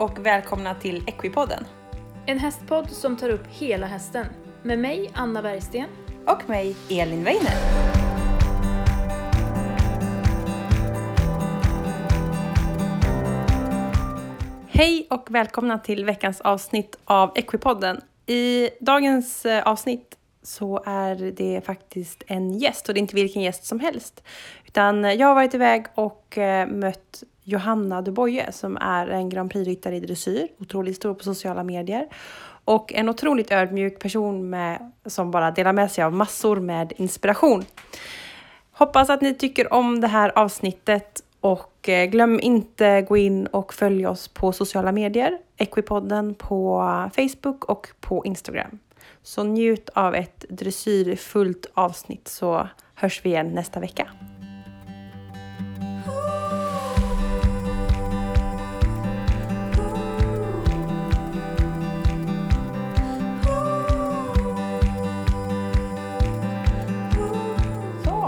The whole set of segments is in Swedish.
och välkomna till Equipodden. En hästpodd som tar upp hela hästen. Med mig, Anna Bergsten. Och mig, Elin Weiner. Hej och välkomna till veckans avsnitt av Equipodden. I dagens eh, avsnitt så är det faktiskt en gäst och det är inte vilken gäst som helst. Utan jag har varit iväg och eh, mött Johanna Duboye som är en Grand Prix-ryttare i dressyr, otroligt stor på sociala medier. Och en otroligt ödmjuk person med, som bara delar med sig av massor med inspiration. Hoppas att ni tycker om det här avsnittet och eh, glöm inte gå in och följ oss på sociala medier, Equipodden på Facebook och på Instagram. Så njut av ett dressyrfullt avsnitt så hörs vi igen nästa vecka.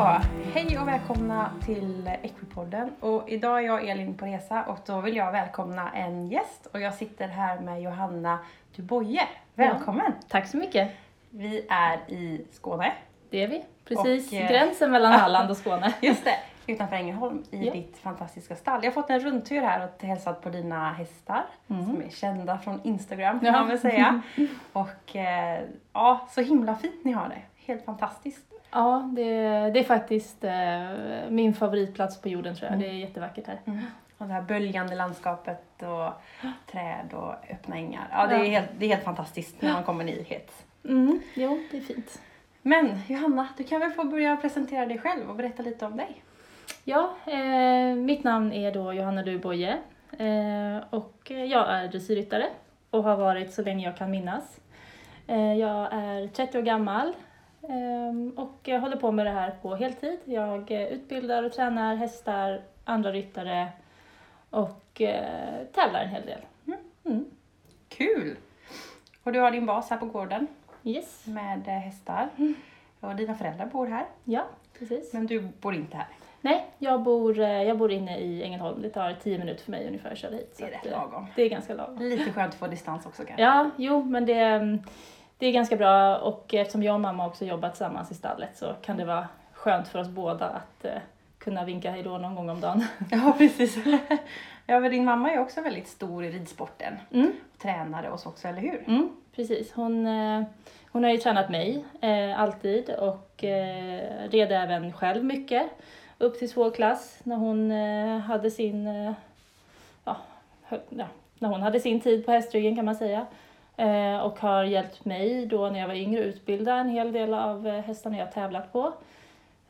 Hej och välkomna till Equipodden. Och idag är jag Elin på resa och då vill jag välkomna en gäst och jag sitter här med Johanna Duboye. Välkommen! Tack så mycket. Vi är i Skåne. Det är vi. Precis Och, eh, gränsen mellan Halland och Skåne. Just det, utanför ängelholm i Ja. ditt fantastiska stall. Jag har fått en rundtur här och hälsat på dina hästar som är kända från Instagram kan Ja. man väl säga. Och eh, ja, så himla fint ni har det. Helt fantastiskt. Ja, det, det är faktiskt eh, min favoritplats på jorden tror jag. Mm. Det är jättevackert här. Och det här böljande landskapet och träd och öppna ängar. Ja, det är helt, det är helt fantastiskt när man kommer nyhet. Mm. Jo, det är fint. Men Johanna, du kan väl få börja presentera dig själv och berätta lite om dig. Ja, eh, mitt namn är då Johanna Duboye eh, och jag är dressyrryttare och har varit så länge jag kan minnas. Eh, jag är 30 år gammal och jag håller på med det här på heltid. Jag eh, utbildar och tränar hästar, andra ryttare och eh, tävlar en hel del. Mm. Kul! Och du har din bas här på gården Yes, med eh, hästar. Och dina föräldrar bor här, ja precis. men du bor inte här. Nej, jag bor, jag bor inne i Ängelholm. Det tar 10 minuter för mig ungefär att köra hit. Det är rätt lagom. Det är ganska lagom. Lite skönt att få distans också kanske. Ja, jo, men det, det är ganska bra och eftersom jag och mamma också jobbar tillsammans i stallet så kan det vara skönt för oss båda att eh, kunna vinka hej då någon gång om dagen. Ja, precis. Ja, men din mamma är också väldigt stor i ridsporten. Mm, Tränare så också, eller hur? mm, precis. Hon, eh, hon har ju tränat mig eh, alltid och eh, red även själv mycket upp till svår klass när hon eh, hade sin eh, ja, när hon hade sin tid på hästryggen kan man säga. Eh, och har hjälpt mig då när jag var yngre att utbilda en hel del av eh, hästarna jag tävlat på.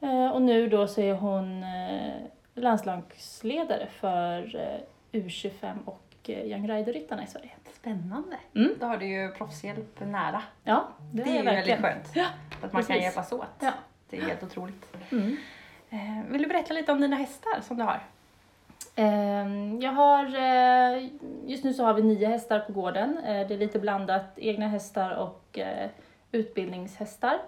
Eh, och nu då så är hon landslagsledare för eh, U25 och Young Rider-ryttarna i Sverige. Spännande. Mm. Då har du ju proffshjälp nära. Ja, det, Det är ju väldigt skönt. Ja, Att man kan precis. hjälpas åt. Ja. Det är helt otroligt. Mm. Vill du berätta lite om dina hästar som du har? Ehm, Jag har, eh, just nu så har vi nio hästar på gården. Eh, Det är lite blandat egna hästar och eh, utbildningshästar.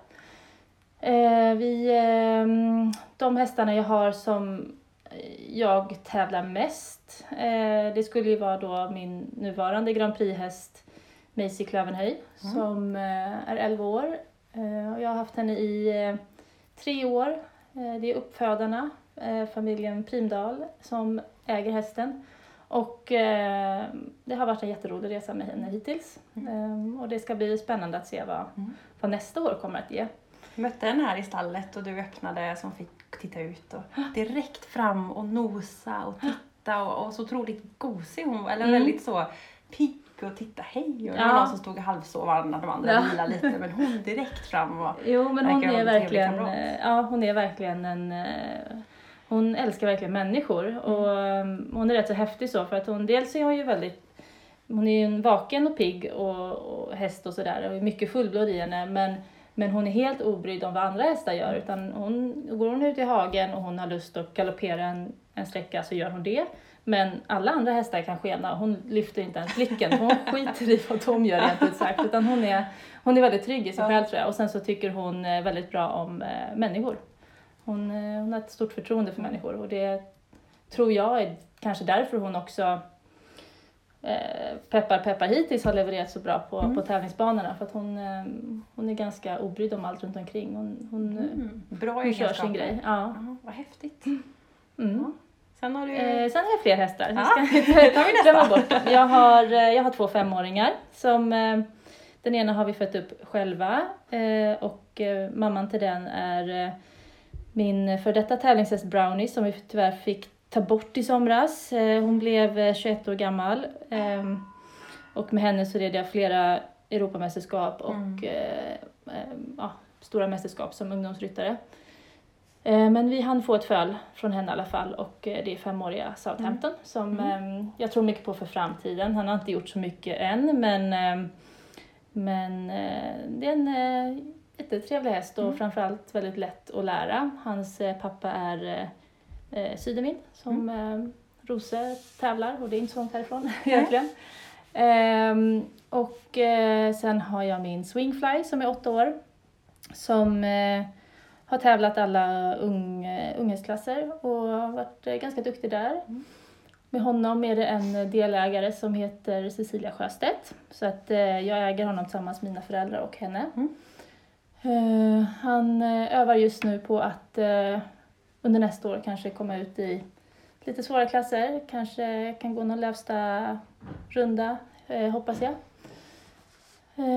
Vi, ehm, de hästarna jag har som jag tävlar mest, det skulle ju vara då min nuvarande Grand Prix-häst Maisie Klövenhöj Mm. som är 11 år. Jag har haft henne i tre år. Det är uppfödarna, familjen Primdal, som äger hästen. Och eh, det har varit en jätterolig resa med henne hittills. Eh, och det ska bli spännande att se vad, Mm. vad nästa år kommer att ge. Jag mötte henne här i stallet och du öppnade som fick titta ut och direkt fram och nosa och titta och, och så otroligt gosig hon var. Eller Mm. väldigt så pigg och titta hej och det var någon som stod och halvsov när de andra Ja. vilade lite men hon direkt fram och Jo, men hon är, verkligen, eh, ja, hon är verkligen en... Hon älskar verkligen människor och eh, hon är rätt så häftig så för att hon dels är hon ju väldigt hon är ju en vaken och pigg och, och häst och sådär och är mycket fullblod i henne men, men hon är helt obrydd om vad andra hästar gör utan hon, går hon ut i hagen och hon har lust att galoppera en, en sträcka så gör hon det. Men alla andra hästar kan skena hon lyfter inte ens blicken hon skiter i vad de gör rent ut sagt utan hon är, hon är väldigt trygg i sig själv tror jag och sen så tycker hon eh, väldigt bra om eh, människor. Hon, eh, hon har ett stort förtroende för människor och det tror jag är kanske därför hon också eh, peppar peppar hittills har levererat så bra på, Mm. på tävlingsbanorna för att hon, eh, hon är ganska obrydd om allt runt omkring. Hon, hon, Mm. Bra hon kör sin grej. Ja. Ja, vad häftigt. Mm. Ja. Sen har du... Eh, sen har jag fler hästar. Vi Ja, ska glömma bort. Jag har, eh, jag har två femåringar. Som, eh, den ena har vi fött upp själva eh, och eh, mamman till den är eh, min för detta tävlingshäst Brownie som vi tyvärr fick ta bort i somras. Eh, hon blev eh, 21 år gammal eh, och med henne så red jag flera Europamästerskap och Mm. eh, eh, ja, stora mästerskap som ungdomsryttare. Eh, Men vi hann få ett föl från henne i alla fall och eh, det är femåriga Southampton som Mm. eh, jag tror mycket på för framtiden. Han har inte gjort så mycket än men, eh, men eh, det är en eh, jättetrevlig häst och Mm. framförallt väldigt lätt att lära. Hans eh, pappa är eh, eh, Sydenvind som eh, Rose tävlar och det är inte så långt härifrån egentligen. Ehm, och eh, sen har jag min Swingfly som är åtta år som eh, har tävlat alla ung, unghetsklasser och har varit eh, ganska duktig där. Mm. Med honom är det en delägare som heter Cecilia Sjöstedt. Så att jag äger honom tillsammans med mina föräldrar och henne. Mm. Eh, han eh, övar just nu på att eh, under nästa år kanske komma ut i lite svåra klasser. Kanske kan gå någon Lövsta runda, eh, hoppas jag.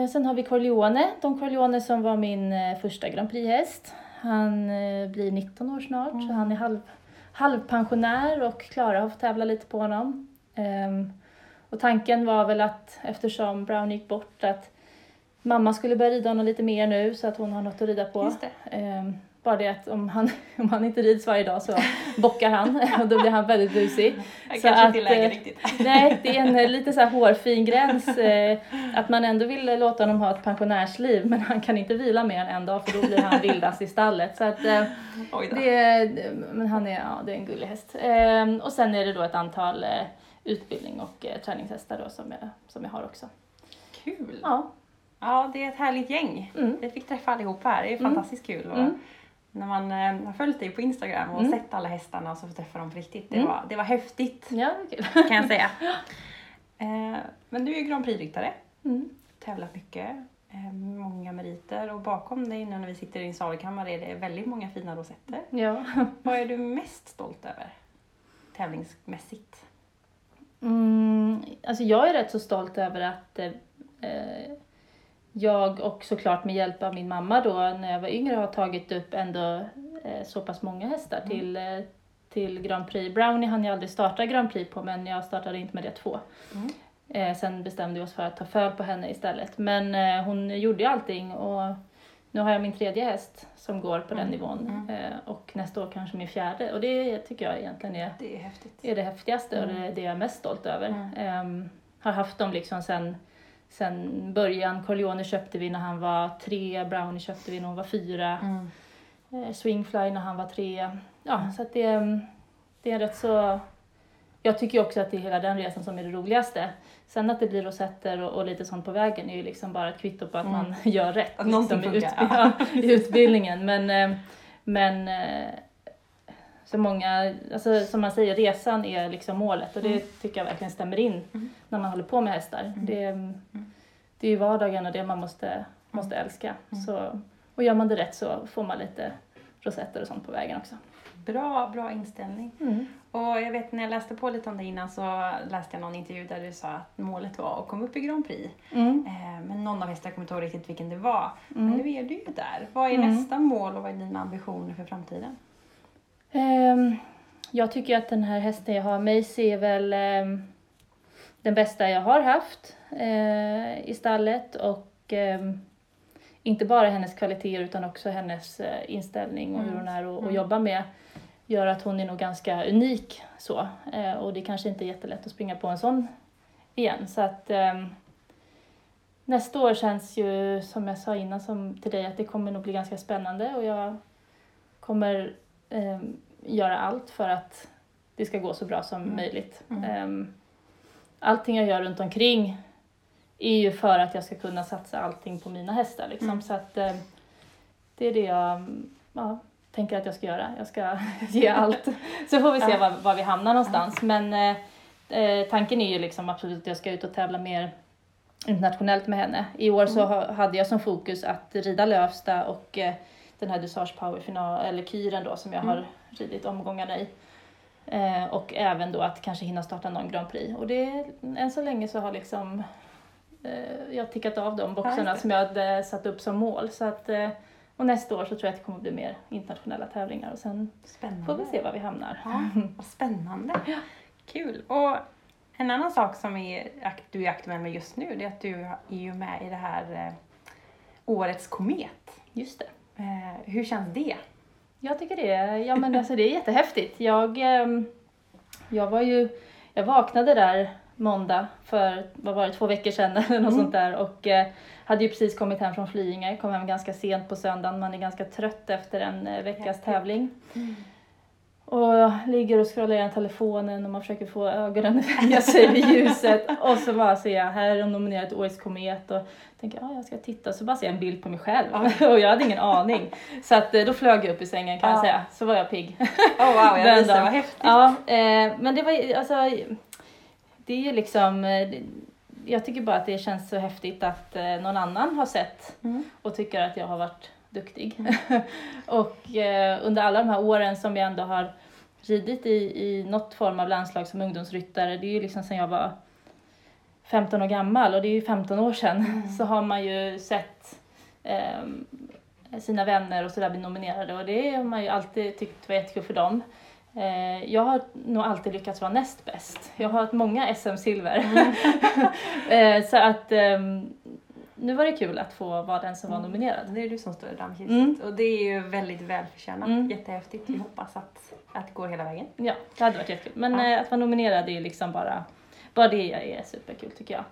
Sen har vi Corleone, Don Corleone som var min första Grand Prix-häst. Han blir 19 år snart, så Mm. han är halv, halvpensionär och Klara har fått tävla lite på honom. Ehm, och tanken var väl att eftersom Brown gick bort att mamma skulle börja rida honom lite mer nu så att hon har något att rida på. Det. Ehm, bara det att om han, om han inte rids varje dag så bockar han och då blir han väldigt busig. Så kanske att, inte läge eh, riktigt. Nej, det är en eh, lite så här hårfin gräns. Eh, att man ändå vill låta honom ha ett pensionärsliv men han kan inte vila mer än en dag för då blir han vildast i stallet. Så att, det, men han är, ja, det är en gullig häst. Eh, och sen är det då ett antal utbildning och träningshästar då som jag, som jag har också. Kul. Ja. Ja, det är ett härligt gäng. Mm. Vi fick träffa allihopa här. Det är Mm. fantastiskt kul. Och Mm. När man eh, har följt dig på Instagram och Mm. sett alla hästarna och så får träffa dem på riktigt. Det, var, det var häftigt Ja, det är kul. kan jag säga. Eh, men du är ju Grand Prix-ryttare. Tävlat mycket. Eh, många meriter och bakom dig nu när vi sitter i din salkammare är det väldigt många fina rosetter. Ja. Vad är du mest stolt över? Tävlingsmässigt. Mm, alltså jag är rätt så stolt över att eh, eh, jag och såklart med hjälp av min mamma då när jag var yngre har tagit upp ändå eh, så pass många hästar Mm. till, eh, till Grand Prix. Brownie hann jag aldrig starta Grand Prix på men jag startade inte med det två. Mm. Eh, sen bestämde vi oss för att ta föl på henne istället. Men eh, hon gjorde ju allting och nu har jag min tredje häst som går på den Mm. nivån Mm. eh, och nästa år kanske min fjärde och det tycker jag egentligen är Det är häftigt. är det häftigaste och Mm. det, det jag är mest stolt över. Mm. Ehm, har haft dem liksom sen, sen början. Corleone köpte vi när han var tre, Brownie köpte vi när hon var fyra, Mm. eh, Swingfly när han var tre. Ja, så att det, det är rätt så... Jag tycker också att det är hela den resan som är det roligaste. Sen att det blir rosetter och, och lite sånt på vägen är ju liksom bara ett kvitto på att Mm. man gör rätt Att liksom, i, funkar, utbi- ja, i utbildningen. Men, eh, men eh, så många, alltså, som man säger, resan är liksom målet och det Mm. tycker jag verkligen stämmer in Mm. när man håller på med hästar. Det, det är ju vardagen och det man måste, måste älska. Mm. Så, och gör man det rätt så får man lite rosetter och sånt på vägen också. Bra, bra inställning. Mm. Och jag vet när jag läste på lite om dig innan så läste jag någon intervju där du sa att målet var att komma upp i Grand Prix. Mm. Eh, men någon av hästarna kommer inte ihåg riktigt vilken det var. Mm. Men nu är du ju där. Vad är Mm. nästa mål och vad är dina ambitioner för framtiden? Ehm, jag tycker att den här hästen jag har, Macy, är väl ehm, den bästa jag har haft eh, i stallet och ehm, inte bara hennes kvaliteter utan också hennes eh, inställning och hur Mm. hon är att, Mm. jobba med gör att hon är nog ganska unik så eh, och det kanske inte är jättelätt att springa på en sån igen så att nästa år känns ju som jag sa innan som till dig att det kommer nog bli ganska spännande och jag kommer ehm, göra allt för att det ska gå så bra som Mm. möjligt. Mm. Ehm, allting jag gör runt omkring är ju för att jag ska kunna satsa allting på mina hästar. Liksom. Mm. Så att ehm, det är det jag ja, tänker att jag ska göra. Jag ska ge allt. Så får vi se var, var vi hamnar någonstans. Men eh, Eh, tanken är ju liksom absolut att jag ska ut och tävla mer internationellt med henne. I år så ha, hade jag som fokus att rida Lövsta och eh, den här Dressage Power final, eller Kyren då som jag har ridit omgångarna i. Eh, och även då att kanske hinna starta någon Grand Prix. Och det, än så länge så har liksom eh, jag tickat av de boxarna som jag hade satt upp som mål. Så att, eh, och nästa år så tror jag att det kommer bli mer internationella tävlingar och sen Spännande. får vi se var vi hamnar. Ja, vad spännande. Kul. Och en annan sak som är, du är aktuell med just nu det är att du är ju med i det här eh, Årets komet. Just det. Eh, hur känns det? Jag tycker det, ja men alltså det är jättehäftigt. Jag, ehm, jag var ju, jag vaknade där måndag för, vad var det, två veckor sedan eller något Mm. sånt där och eh, hade ju precis kommit hem från Flyinge, kom hem ganska sent på söndagen, man är ganska trött efter en eh, veckas tävling. Och jag ligger och scrollar igenom telefonen och man försöker få ögonen att vänja sig vid ljuset. Och så bara ser jag, här är de nominerade till Årets Komet och tänker, ja jag ska titta. Så bara ser jag en bild på mig själv och jag hade ingen aning. Så att eh, då flög jag upp i sängen kan jag Ja. säga. Så var jag pigg. Oh, wow, jag dagen. vad häftigt. Ja, eh, men det var alltså, det är ju liksom, eh, jag tycker bara att det känns så häftigt att eh, någon annan har sett Mm. och tycker att jag har varit duktig. och eh, under alla de här åren som jag ändå har ridit i, i något form av landslag som ungdomsryttare, det är ju liksom sedan jag var 15 år gammal och det är ju 15 år sedan, så har man ju sett ehm, sina vänner och sådär bli nominerade och det har man ju alltid tyckt var jättekul för dem. Eh, jag har nog alltid lyckats vara näst bäst. Jag har haft många SM-silver. eh, så att ehm, nu var det kul att få vara den som var nominerad. Det är du som står i rampljuset Mm. och det är ju väldigt välförtjänat. Mm. Jättehäftigt. Vi hoppas att, att det går hela vägen. Ja, det hade varit jättekul. Men Ja. eh, att vara nominerad är ju liksom bara, bara det är superkul tycker jag.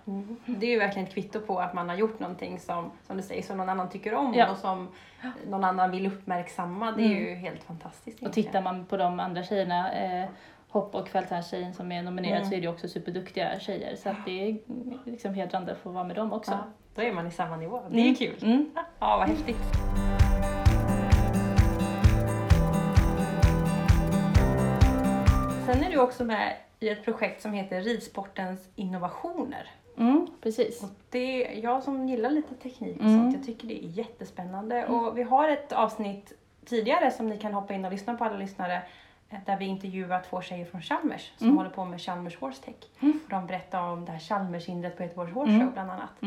Det är ju verkligen ett kvitto på att man har gjort någonting som, som du säger, som någon annan tycker om Ja. och som någon annan vill uppmärksamma. Det är Mm. ju helt fantastiskt. Och egentligen. tittar man på de andra tjejerna, eh, hopp och kvällstjärnstjejen som är nominerad Mm. så är det också superduktiga tjejer. Så att det är liksom hedrande att få vara med dem också. Ja, då är man i samma nivå. Det är ju Mm. kul. Mm. Ja, vad häftigt. Sen är du också med i ett projekt som heter Ridsportens innovationer. Mm, precis. Och det, jag som gillar lite teknik och Mm. sånt, jag tycker det är jättespännande. Och vi har ett avsnitt tidigare som ni kan hoppa in och lyssna på alla lyssnare eh, där vi intervjuar två tjejer från Chalmers som Mm. håller på med Chalmers Horse Tech. Mm. De berättar om det här Chalmers-hindret på Göteborgs Horse Mm. Show bland annat.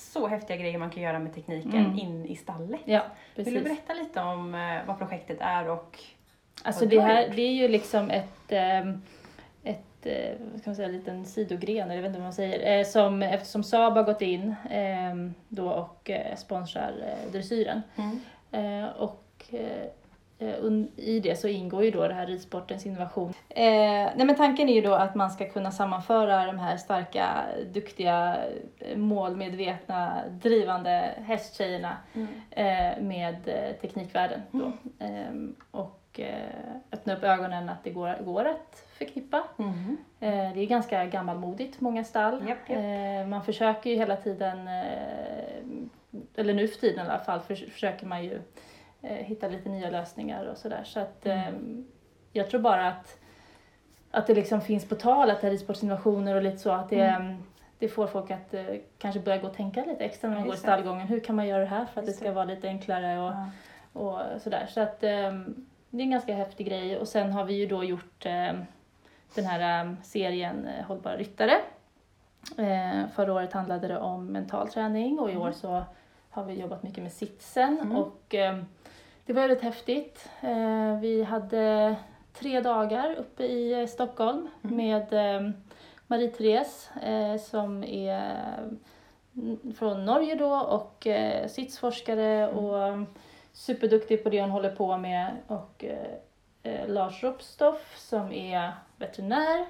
Mm. Så häftiga grejer man kan göra med tekniken Mm. in i stallet. Ja, Vill du berätta lite om eh, vad projektet är och Alltså det här, det är ju liksom ett, ehm, ett eh, vad ska man säga, en liten sidogren, eller jag vet inte vad man säger, eh, som, eftersom Saab har gått in ehm, då och sponsrar dressyren. Eh, och i det så ingår ju då det här ridsportens innovation. Eh, nej men tanken är ju då att man ska kunna sammanföra de här starka, duktiga, eh, målmedvetna, drivande hästtjejerna eh, med eh, teknikvärlden. Då. Ehm, och eh, öppna upp ögonen att det går, går att förknippa. Mm. Eh, det är ganska gammalmodigt, många stall. Japp. Eh, man försöker ju hela tiden, eh, eller nu för tiden i alla fall, förs- försöker man ju eh, hitta lite nya lösningar och sådär. Så att eh, jag tror bara att, att det liksom finns på tal att det är ridsportsinnovationer och lite så att det, Mm. eh, det får folk att eh, kanske börja gå och tänka lite extra när man går i stallgången. Hur kan man göra det här för att det Just ska det. vara lite enklare och Ja. och sådär. Så att ehm, det är en ganska häftig grej. Och sen har vi ju då gjort ehm, den här ehm, serien eh, Hållbara ryttare. Eh, förra året handlade det om mental träning och i år så har vi jobbat mycket med sitsen. Mm. Och ehm, det var väldigt häftigt. Eh, vi hade tre dagar uppe i eh, Stockholm Mm. med ehm, Marie-Therese eh, som är mm, från Norge då och sitsforskare och superduktig på det hon håller på med och Lars Ropstoff som är veterinär.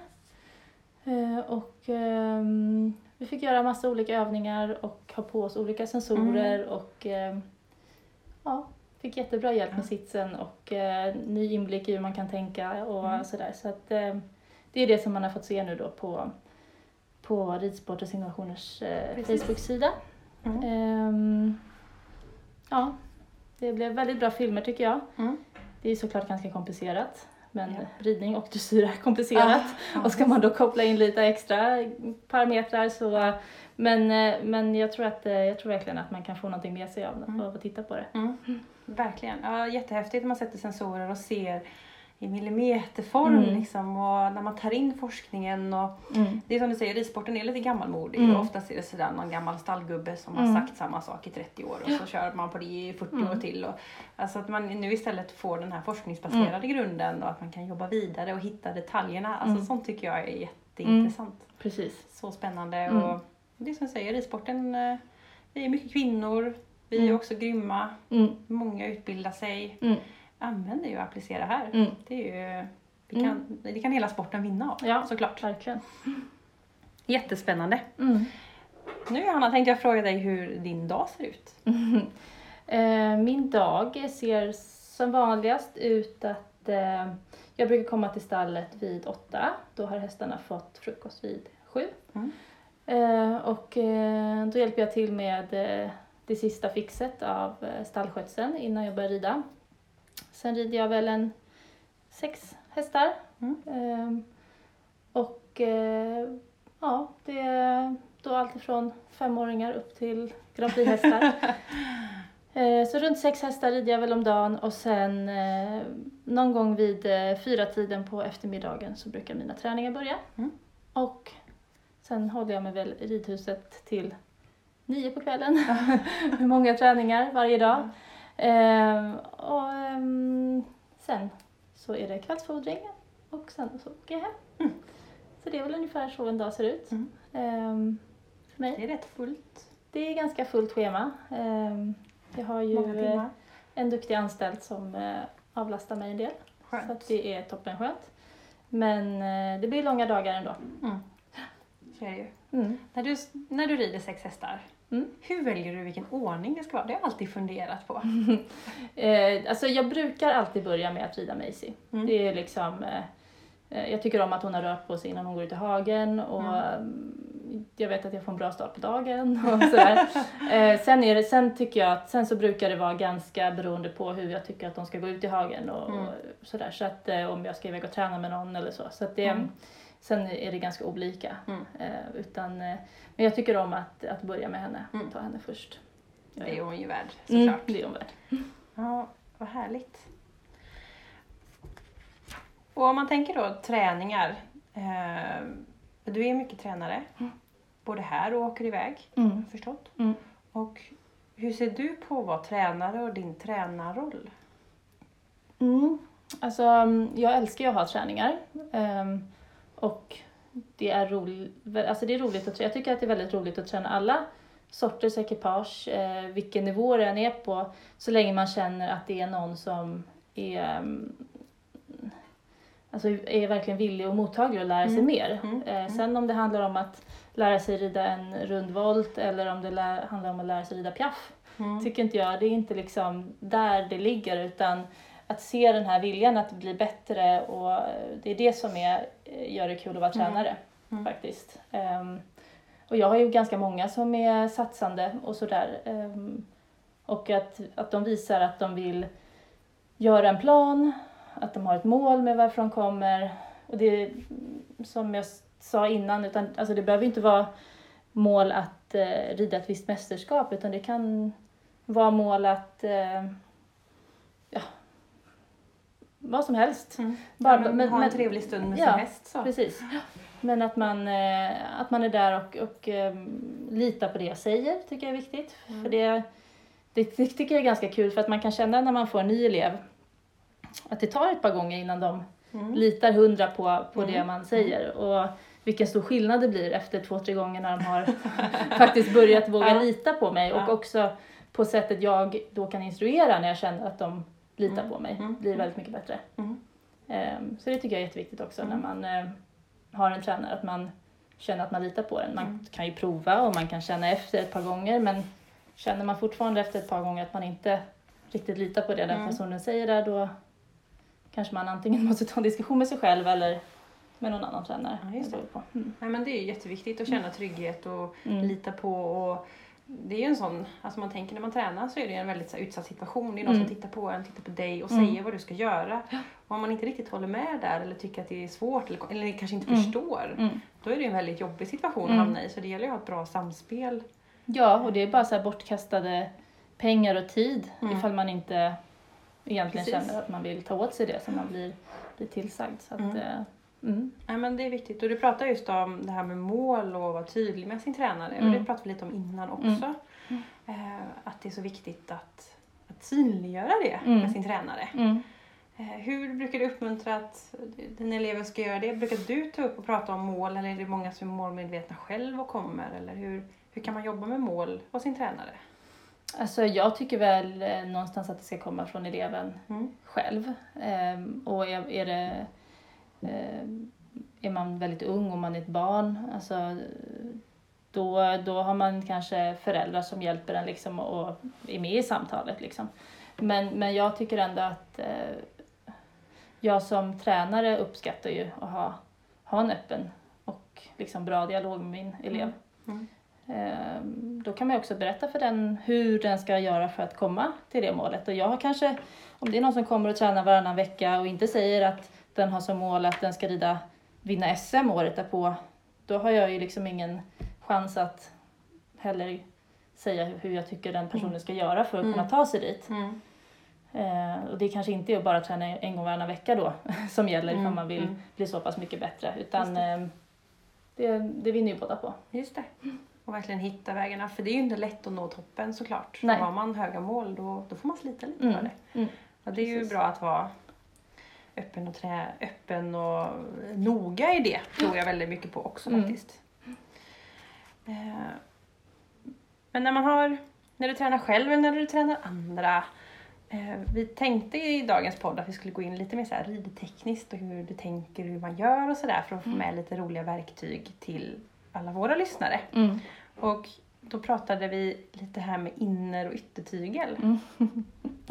Och ehm, vi fick göra massa olika övningar och ha på oss olika sensorer och ehm, ja, fick jättebra hjälp med sitsen och eh, ny inblick i hur man kan tänka och Mm. sådär. Så att ehm, det är det som man har fått se nu då på, på Ridsportens innovationers eh. Facebook-sida. Mm. Ehm, ja, det blev väldigt bra filmer tycker jag. Mm. Det är såklart ganska komplicerat Men Ja. ridning och dressyr är komplicerat. Ja, Och ska man då koppla in lite extra parametrar så... Men, eh, men jag, tror att, eh, jag tror verkligen att man kan få någonting med sig av, Mm. av att titta på det. Mm. Verkligen. Ja, jättehäftigt när man sätter sensorer och ser i millimeterform Mm. liksom, och när man tar in forskningen. Och, Mm. det är som du säger, ridsporten är lite gammalmodig Mm. och oftast är det sådär någon gammal stallgubbe som Mm. har sagt samma sak i 30 år och så kör man på det i 40 år Mm. till. Och, alltså att man nu istället får den här forskningsbaserade grunden och att man kan jobba vidare och hitta detaljerna. Alltså Mm. sånt tycker jag är jätteintressant. Precis. Så spännande. Mm. Och det är som jag säger, ridsporten, eh, vi är mycket kvinnor, vi är Mm. också grymma, Mm. många utbildar sig. Mm. Använd det ju och applicera här. Mm. Det, är ju, det, kan, det kan hela sporten vinna av Ja. såklart. Verkligen. Jättespännande. Mm. Nu Hanna tänkte jag fråga dig hur din dag ser ut. Eh, Min dag ser som vanligast ut att eh, jag brukar komma till stallet vid åtta. Då har hästarna fått frukost vid sju. Mm. Eh, Och eh, då hjälper jag till med eh, det sista fixet av eh, stallskötseln innan jag börjar rida. Sen rider jag väl en sex hästar. Mm. Eh, Och eh, ja, det är då alltifrån femåringar upp till Grand Prix-hästar. Eh, Så runt sex hästar rider jag väl om dagen och sen eh, någon gång vid eh, fyra tiden på eftermiddagen så brukar mina träningar börja. Mm. Och sen håller jag mig väl i ridhuset till nio på kvällen. Med många träningar varje dag. Eh, och ehm, sen så är det kvällsfodring och sen så åker jag hem. Mm. Så det är väl ungefär så en dag ser ut. Mm. Ehm, för mig. Det är rätt fullt. Det är ganska fullt schema. Ehm, Jag har ju eh, en duktig anställd som eh, avlastar mig en del. Så Skönt. att det är toppenskönt. Men eh, det blir långa dagar ändå. Mm. Så är det ju. Mm. När du, när du rider sex hästar, Mm. hur väljer du vilken ordning det ska vara? Det har jag alltid funderat på. Eh, alltså jag brukar alltid börja med att rida Maisie. Mm. Det är liksom, eh, eh, jag tycker om att hon har rört på sig innan hon går ut i hagen och Mm. mm. jag vet att jag får en bra start på dagen och sådär. eh, sen, är det, sen tycker jag att, sen så brukar det vara ganska beroende på hur jag tycker att de ska gå ut i hagen och, Mm. och sådär. Så att eh, om jag ska iväg och träna med någon eller så. så att det, Mm. Sen är det ganska olika. Mm. Eh, utan, eh, men jag tycker om att, att börja med henne, Mm. ta henne först. Det är hon ju värd mm, såklart. det är hon värd. Ja, vad härligt. Och om man tänker då träningar. Eh, du är mycket tränare. Mm. Både här och åker iväg, Mm. förstått. Mm. Och hur ser du på att vara tränare och din tränarroll? Mm. Alltså, mm, jag älskar ju att ha träningar. Ehm, och det är, roligt, alltså det är roligt att träna. Jag tycker att det är väldigt roligt att träna alla sorters ekipage, eh, vilken nivå det än är på, så länge man känner att det är någon som är, mm, alltså är verkligen villig och mottaglig att lära sig Mm. mer. Mm. Eh, sen om det handlar om att lära sig rida en rundvolt eller om det handlar om att lära sig rida piaff, Mm. tycker inte jag. Det är inte liksom där det ligger utan att se den här viljan att bli bättre och eh, det är det som är, eh, gör det kul att vara Mm. tränare Mm. faktiskt. Ehm, och jag har ju ganska många som är satsande och sådär. Ehm, och att, att de visar att de vill göra en plan, att de har ett mål med varför de kommer. Och det som jag sa innan, utan, alltså det behöver inte vara mål att eh, rida ett visst mästerskap utan det kan vara mål att eh, vad som helst. Mm. Bara- ja, men, men- ha en men- trevlig stund med ja, sin häst. Så. Precis. Men att man, eh, att man är där och, och eh, litar på det jag säger tycker jag är viktigt. Mm. För det, det, det tycker jag är ganska kul för att man kan känna när man får en ny elev att det tar ett par gånger innan de Mm. litar hundra på, på det Mm. man säger. Och vilken stor skillnad det blir efter två, tre gånger när de har faktiskt börjat våga Ja. lita på mig. Och också på sättet jag då kan instruera när jag känner att de litar Mm. på mig. Mm. blir väldigt mycket bättre. Mm. Ehm, Så det tycker jag är jätteviktigt också Mm. när man eh, har en tränare, att man känner att man litar på den. Man Mm. kan ju prova och man kan känna efter ett par gånger men känner man fortfarande efter ett par gånger att man inte riktigt litar på det den Mm. personen säger där då kanske man antingen måste ta en diskussion med sig själv eller med någon annan tränare. Ja, just Det på. Mm. Nej, men det är jätteviktigt att känna trygghet och Mm. lita på och det är ju en sån, alltså man tänker när man tränar så är det en väldigt så här, utsatt situation. Det är någon Mm. som tittar på en, tittar på dig och Mm. säger vad du ska göra. Och om man inte riktigt håller med där eller tycker att det är svårt eller, eller kanske inte Mm. förstår, Mm. då är det ju en väldigt jobbig situation Mm. att hamna i. Så det ggäller ju att ha ett bra samspel. Ja, och det är bara så här bortkastade pengar och tid Mm. ifall man inte egentligen Precis. känner att man vill ta åt sig det som man blir, blir tillsagd. Så att, Mm. eh, mm. Nej, men det är viktigt. Och du pratar just om det här med mål och vara tydlig med sin tränare. Och Mm. det pratade vi lite om innan också. Mm. Mm. Eh, att det är så viktigt att, att synliggöra det Mm. med sin tränare. Mm. Eh, hur brukar du uppmuntra att dina elever ska göra det? Brukar du ta upp och prata om mål eller är det många som är målmedvetna själv och kommer? Eller hur, hur kan man jobba med mål hos sin tränare? Alltså jag tycker väl eh, någonstans att det ska komma från eleven Mm. själv. Ehm, och är, är det är man väldigt ung och man är ett barn, alltså, då, då har man kanske föräldrar som hjälper en liksom och är med i samtalet. Liksom. Men, men jag tycker ändå att eh, jag som tränare uppskattar ju att ha, ha en öppen och liksom bra dialog med min elev. Mm. Ehm, Då kan man också berätta för den hur den ska göra för att komma till det målet. Och jag har kanske, om det är någon som kommer och tränar varannan vecka och inte säger att den har som mål att den ska rida, vinna SM året därpå, då har jag ju liksom ingen chans att heller säga hur- jag tycker den personen ska göra för att Mm. kunna ta sig dit. Mm. Eh, och det kanske inte är att bara träna en gång varannan vecka då som gäller ifall Mm, man vill mm. bli så pass mycket bättre. Utan det. det, det, det vinner ju båda på. Just det. Och verkligen hitta vägarna. För det är ju inte lätt att nå toppen såklart. Nej. Har man höga mål då, då får man slita lite Mm. för det. Mm. Och det är ju Precis. bra att vara öppen och, trä, öppen och noga i det. tror jag väldigt mycket på också Mm. faktiskt. Eh, Men när man har, när du tränar själv eller när du tränar andra. Eh, vi tänkte i dagens podd att vi skulle gå in lite mer så här ridtekniskt och hur du tänker, hur man gör och sådär för att få Mm. med lite roliga verktyg till alla våra lyssnare. Mm. Och då pratade vi lite här med inner och yttertygel. Mm.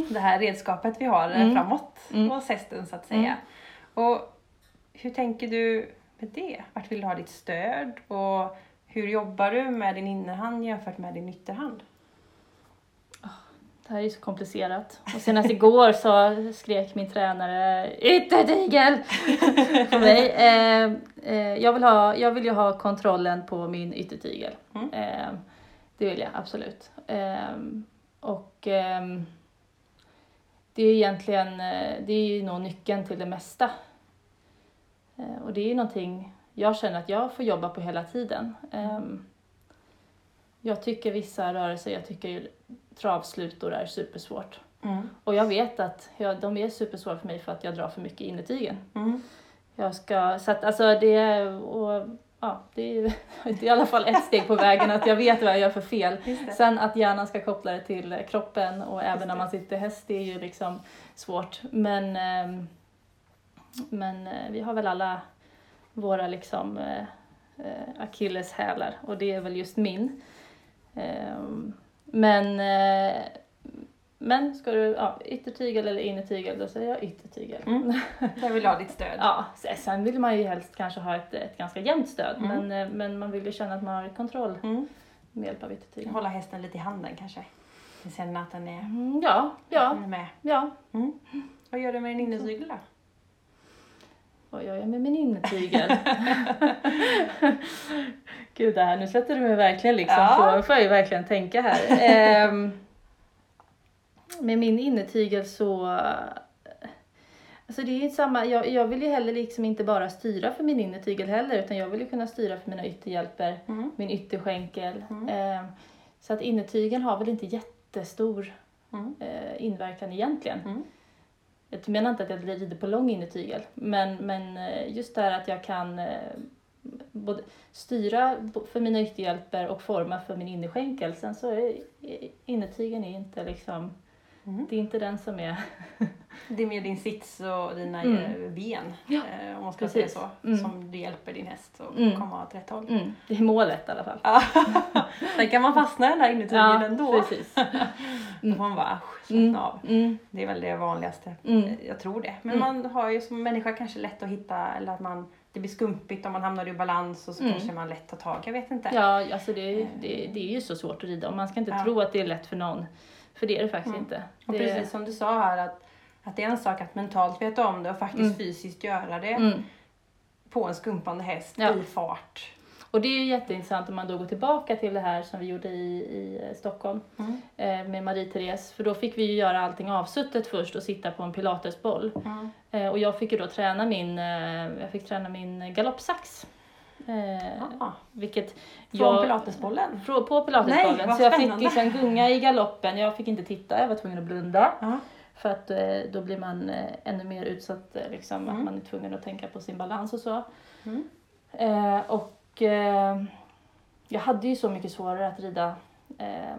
Det här redskapet vi har Mm. framåt Mm. hos hästen så att säga. Och hur tänker du med det? Vart vill du ha ditt stöd? Och hur jobbar du med din innerhand jämfört med din ytterhand? Det här är ju så komplicerat. Och senast igår så skrek min tränare yttertygel på mig. Eh, eh, jag, vill ha, jag vill ju ha kontrollen på min yttertygel. Mm. Eh, det vill jag absolut. Eh, och ehm, det är egentligen, eh, det är ju nog nyckeln till det mesta. Eh, och det är ju någonting jag känner att jag får jobba på hela tiden. Ehm, jag tycker vissa rörelser, jag tycker travslutor är supersvårt. Mm. Och jag vet att jag, de är supersvåra för mig för att jag drar för mycket innertygen. Mm. Jag ska, så att alltså det, och, ja, det är ju det är i alla fall ett steg på vägen att jag vet vad jag gör för fel. Sen att hjärnan ska koppla det till kroppen och även när man sitter häst, det är ju liksom svårt. Men, ehm, men eh, vi har väl alla våra liksom eh, eh, akilleshälar och det är väl just min. Ehm, Men, eh, men ska du, ja, yttertygel eller innertygel, då säger jag yttertygel. Mm. Där vill ha ditt stöd. Ja, se- sen vill man ju helst kanske ha ett, ett ganska jämnt stöd, Mm. men, eh, men man vill ju känna att man har kontroll Mm. med hjälp av yttertygeln. Hålla hästen lite i handen kanske. Du känner att den är, Mm, ja, ja, den är med. ja. Mm. Vad gör du med din innertygel då? Vad gör jag med min innertygel? Gud, det här, nu sätter du mig verkligen liksom Ja. på, nu får jag ju verkligen tänka här. Ehm, med min innertygel så, alltså det är ju samma, jag, jag vill ju heller liksom inte bara styra för min innertygel heller, utan jag vill ju kunna styra för mina ytterhjälper, Mm. min ytterskänkel. Mm. Ehm, så att innertygeln har väl inte jättestor Mm. eh, inverkan egentligen. Mm. Jag menar inte att jag rider på lång innertygel, men, men eh, just det här att jag kan eh, både styra för mina ytterhjälper och forma för min innerskänkel. Sen så är innertygeln är inte liksom, Mm. det är inte den som är... Det är mer din sits och dina Mm. eh, ben, Ja, eh, om man ska precis. säga så, Mm. som du hjälper din häst att Mm. komma åt rätt håll. Mm, det är målet i alla fall. Ja. Sen kan man fastna i den där innertygeln ändå. precis. Då får man bara usch, Mm, slappna av. mm, Det är väl det vanligaste. mm, Jag tror det. Men Mm. man har ju som människa kanske lätt att hitta, eller att man det blir skumpigt om man hamnar ur balans och så Mm. kanske man lätt tar tag. Jag vet inte. Ja, alltså det, det, det är ju så svårt att rida och man ska inte Ja. tro att det är lätt för någon. För det är det faktiskt Mm. inte. Och Det, precis som du sa här att, att det är en sak att mentalt veta om det och faktiskt Mm. fysiskt göra det Mm. på en skumpande häst Ja. i fart. Och det är ju jätteintressant om man då går tillbaka till det här som vi gjorde i, i eh, Stockholm Mm. eh, med Marie-Therese. För då fick vi ju göra allting avsuttet först och sitta på en pilatesboll. Mm. Eh, och jag fick ju då träna min, eh, jag fick träna min galoppsax. Eh, Ah, vilket från jag... pilatesbollen. Frå- På pilatesbollen. Nej, så jag fick liksom gunga i galoppen. Jag fick inte titta, jag var tvungen att blunda. Ja. För att eh, då blir man eh, ännu mer utsatt, eh, liksom, Mm. att man är tvungen att tänka på sin balans och så. Mm. Eh, och eh, jag hade ju så mycket svårare att rida eh,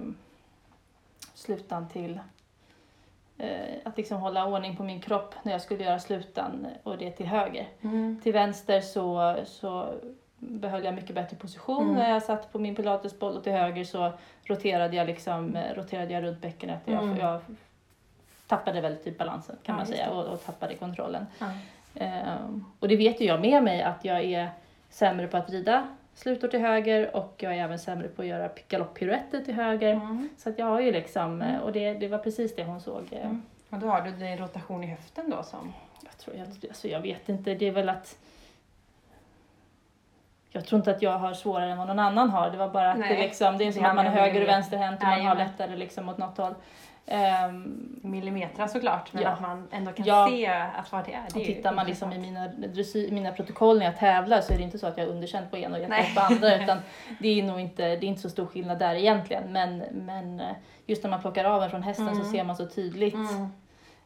slutan till att liksom hålla ordning på min kropp när jag skulle göra slutan och det till höger. Mm. Till vänster så, så behöll jag mycket bättre position Mm. när jag satt på min pilatesboll och till höger så roterade jag, liksom, eh, roterade jag runt bäckenet. Jag, Mm. jag tappade väl typ balansen kan Ja, man säga och, och tappade kontrollen. Ja. Ehm, och det vet ju jag med mig att jag är sämre på att rida slutor till höger och jag är även sämre på att göra galopppiruetter till höger. Mm. Så att jag har ju liksom, eh, och det, det var precis det hon såg. eh, Mm. Och då har du din rotation i höften då som... Jag, tror, jag, alltså jag vet inte, det är väl att jag tror inte att jag har svårare än vad någon annan har. Det var bara att Nej. det, liksom, det är som att man är höger och vänsterhänt och man har lättare liksom åt något håll. Ehm, Millimeter såklart, men Ja. att man ändå kan Ja. se att vad det är. Det och är tittar man liksom i mina, mina protokoll när jag tävlar så är det inte så att jag har underkänt på ena och jätterätt på andra. Utan det är nog inte, det är inte så stor skillnad där egentligen. Men, men eh, just när man plockar av en från hästen Mm. så ser man så tydligt Mm.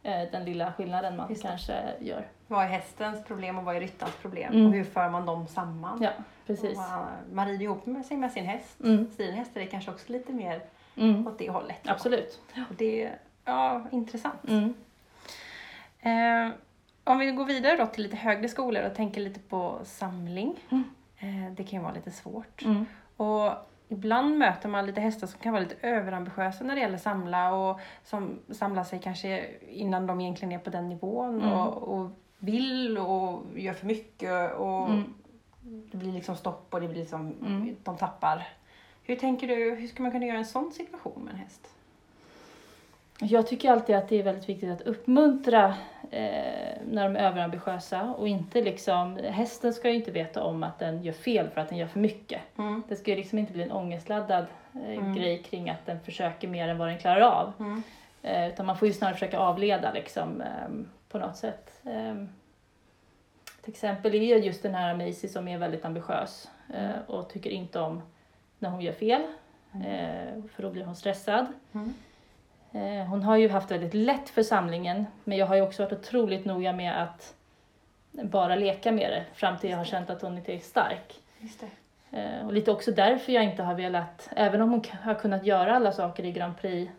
eh, den lilla skillnaden man Just det. kanske gör. Vad är hästens problem och vad är ryttarens problem? Mm. Och hur för man dem samman? Ja, precis. Och, man rider ihop med sig med sin häst. Mm. Dina hästar är kanske också lite mer Mm. åt det hållet. Absolut. Och det ja, intressant. Mm. Eh, om vi går vidare då till lite högre skolor och tänker lite på samling. Mm. Eh, det kan ju vara lite svårt. Mm. Och ibland möter man lite hästar som kan vara lite överambitiösa när det gäller samla och som samlar sig kanske innan de egentligen är på den nivån Mm. och, och vill och gör för mycket och Mm. det blir liksom stopp och det blir liksom, Mm. de tappar. Hur tänker du, hur ska man kunna göra en sån situation med en häst? Jag tycker alltid att det är väldigt viktigt att uppmuntra eh, när de är överambitiösa och inte liksom, hästen ska ju inte veta om att den gör fel för att den gör för mycket. Mm. Det ska ju liksom inte bli en ångestladdad eh, Mm. grej kring att den försöker mer än vad den klarar av. Mm. Eh, utan man får ju snarare försöka avleda liksom, eh, på något sätt. Ett exempel är ju just den här Maisie som är väldigt ambitiös eh, Mm. och tycker inte om när hon gör fel. Mm. Eh, för då blir hon stressad. Mm. Eh, Hon har ju haft väldigt lätt för samlingen men jag har ju också varit otroligt noga med att bara leka med det fram till jag har känt att hon är tillräckligt stark. Och lite också därför jag inte har velat, även om hon har kunnat göra alla saker i Grand Prix,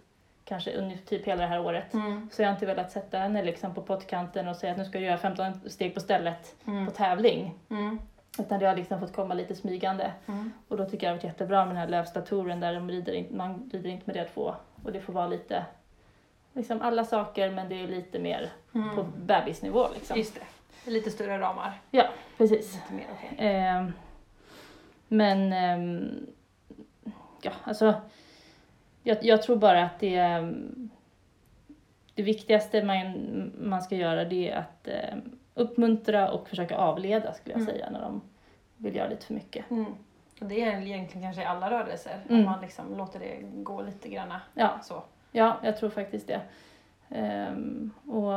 kanske under typ hela det här året, Mm. så jag har inte velat sätta henne liksom på pottkanten och säga att nu ska du göra 15 steg på stället Mm. på tävling. Mm. Utan det har liksom fått komma lite smygande. Mm. Och då tycker jag det har varit jättebra med den här lövstaturen där de rider in, man rider inte med det två. Och det får vara lite, liksom alla saker men det är lite mer på Mm. bebisnivå liksom. Just det. Lite större ramar. Precis. Lite mer okej. Ehm, men ehm, ja, alltså jag, jag tror bara att det ehm, det viktigaste man, man ska göra det är att ehm, uppmuntra och försöka avleda skulle jag Mm. säga när de vill göra lite för mycket. Mm. Och det är egentligen kanske i alla rörelser. Mm. Att man liksom låter det gå lite granna Ja, så. ja jag tror faktiskt det. Ehm, och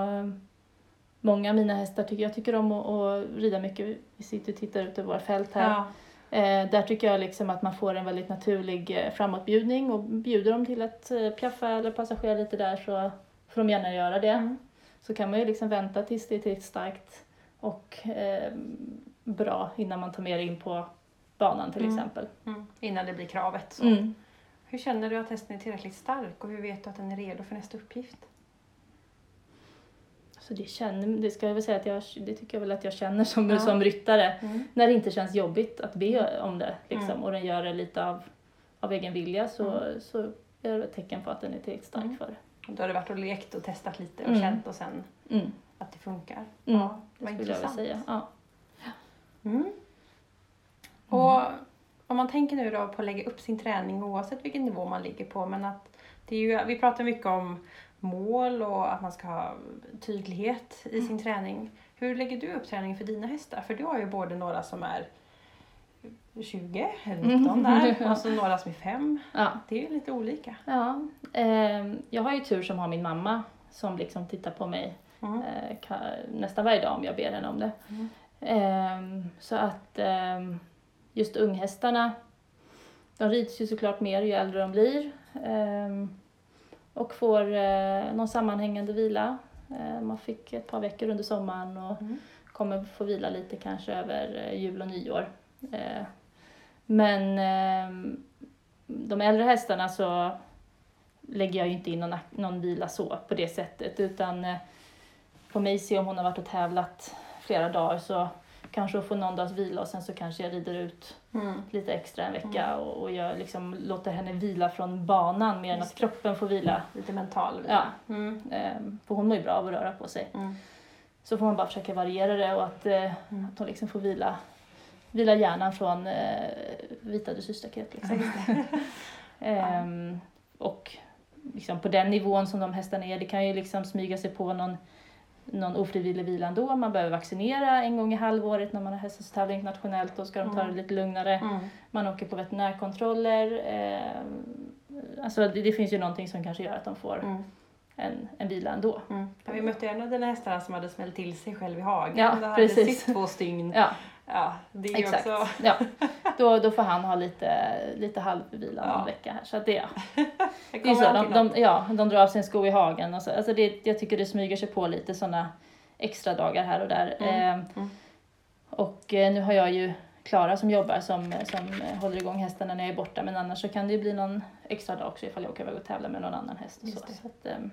många av mina hästar tycker jag tycker om att, att rida mycket. Vi sitter och tittar ut över våra fält här. Ja. Eh, där tycker jag liksom att man får en väldigt naturlig eh, framåtbjudning och bjuder dem till att eh, piaffa eller passagera lite där så får de gärna göra det. Mm. Så kan man ju liksom vänta tills det är tillräckligt starkt och eh, bra innan man tar med det in på banan till Mm. exempel. Mm. Innan det blir kravet. Så. Mm. Hur känner du att hästen är tillräckligt stark och hur vet du att den är redo för nästa uppgift? Så det, känner, det ska jag väl säga att jag, det tycker jag väl att jag känner som, Ja. som ryttare. Mm. När det inte känns jobbigt att be om det liksom, Mm. och den gör det lite av, av egen vilja så, Mm. så är det ett tecken på att den är tillräckligt stark Mm. för det. Då har du varit och lekt och testat lite och Mm. känt och sen Mm. att det funkar. Ja, Det vad skulle jag vilja intressant. säga. Ja. Och om man tänker nu då på att lägga upp sin träning oavsett vilken nivå man ligger på, men att det är ju, vi pratar mycket om mål och att man ska ha tydlighet i sin träning. Hur lägger du upp träningen för dina hästar? För du har ju både några som är 20 eller 19 där och så några som är 5. Ja. Det är lite olika. Ja, ehm, jag har ju tur som har min mamma som liksom tittar på mig Mm. eh, nästan varje dag om jag ber henne om det. Mm. Ehm, så att ehm, just unghästarna, de rids ju såklart mer ju äldre de blir. Och får eh, någon sammanhängande vila. Eh, man fick ett par veckor under sommaren och Mm. kommer få vila lite kanske över eh, jul och nyår. Eh, men ehm, de äldre hästarna så lägger jag ju inte in någon, någon vila så på det sättet utan eh, på Maisie om hon har varit och tävlat flera dagar så kanske hon får någon dags vila och sen så kanske jag rider ut Mm. lite extra en vecka och, och jag liksom låter henne vila från banan mer än att kroppen får vila. Lite mental Ja. Mm. Ehm, för hon mår ju bra av att röra på sig. Mm. Så får man bara försöka variera det och att, eh, Mm. att hon liksom får vila, vila hjärnan från eh, vita dressyrstaket. Liksom. Ehm, och liksom på den nivån som de hästarna är, det kan ju liksom smyga sig på någon, någon ofrivillig vila ändå. Man behöver vaccinera en gång i halvåret när man har hästtävling internationellt. Då ska de ta det lite lugnare. Mm. Man åker på veterinärkontroller. ehm, alltså det, det finns ju någonting som kanske gör att de får Mm. en, en vila ändå. Mm. Ja, vi mötte en av dina hästar som hade smält till sig själv i hagen. Ja, det hade precis. sitt två stygn. Ja, Ja, det är exakt. också... Ja. Då, då får han ha lite, lite halvvila någon Ja. vecka här. Så att det, ja. Det Det är så, de, de, ja, de drar av sin sko i hagen. Och så. Alltså det, jag tycker det smyger sig på lite sådana extra dagar här och där. Mm, Ehm, mm. Och eh, nu har jag ju Klara som jobbar som, som eh, håller igång hästarna när jag är borta. Men annars så kan det ju bli någon extra dag också ifall jag åker iväg och tävlar med någon annan häst. Och så. Det. Så att, ehm,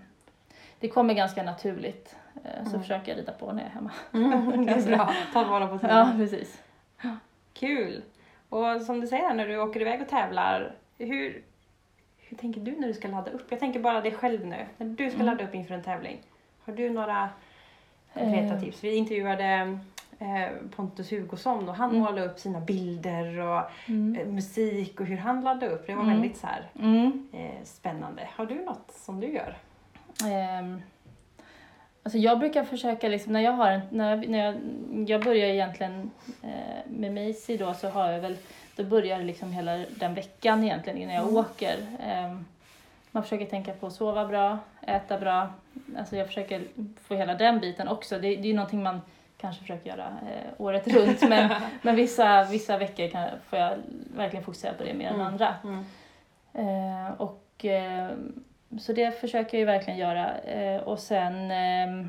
det kommer ganska naturligt. Eh, Så Mm. försöker jag rida på när jag är hemma. Mm, det är bra. Ta vara på tiden. Ja, precis. Kul! Och som du säger när du åker iväg och tävlar, hur, hur tänker du när du ska ladda upp? Jag tänker bara dig själv nu. När du ska Mm. ladda upp inför en tävling, har du några konkreta Eh. tips? Vi intervjuade eh, Pontus Hugosson och han Mm. målade upp sina bilder och Mm. eh, musik och hur han laddade upp. Det var Mm. väldigt så här, Mm. spännande. Har du något som du gör? Ehm, alltså jag brukar försöka, liksom, när jag har en, när jag, när jag, jag börjar egentligen eh, med Maisie då så har jag väl, då börjar liksom hela den veckan egentligen innan jag Mm. åker. Ehm, man försöker tänka på att sova bra, äta bra, alltså jag försöker få hela den biten också. Det, det är någonting man kanske försöker göra eh, året runt men, men vissa, vissa veckor kan, får jag verkligen fokusera på det mer än Mm. andra. Mm. Eh, och, eh, så det försöker jag ju verkligen göra. Eh, och sen, eh,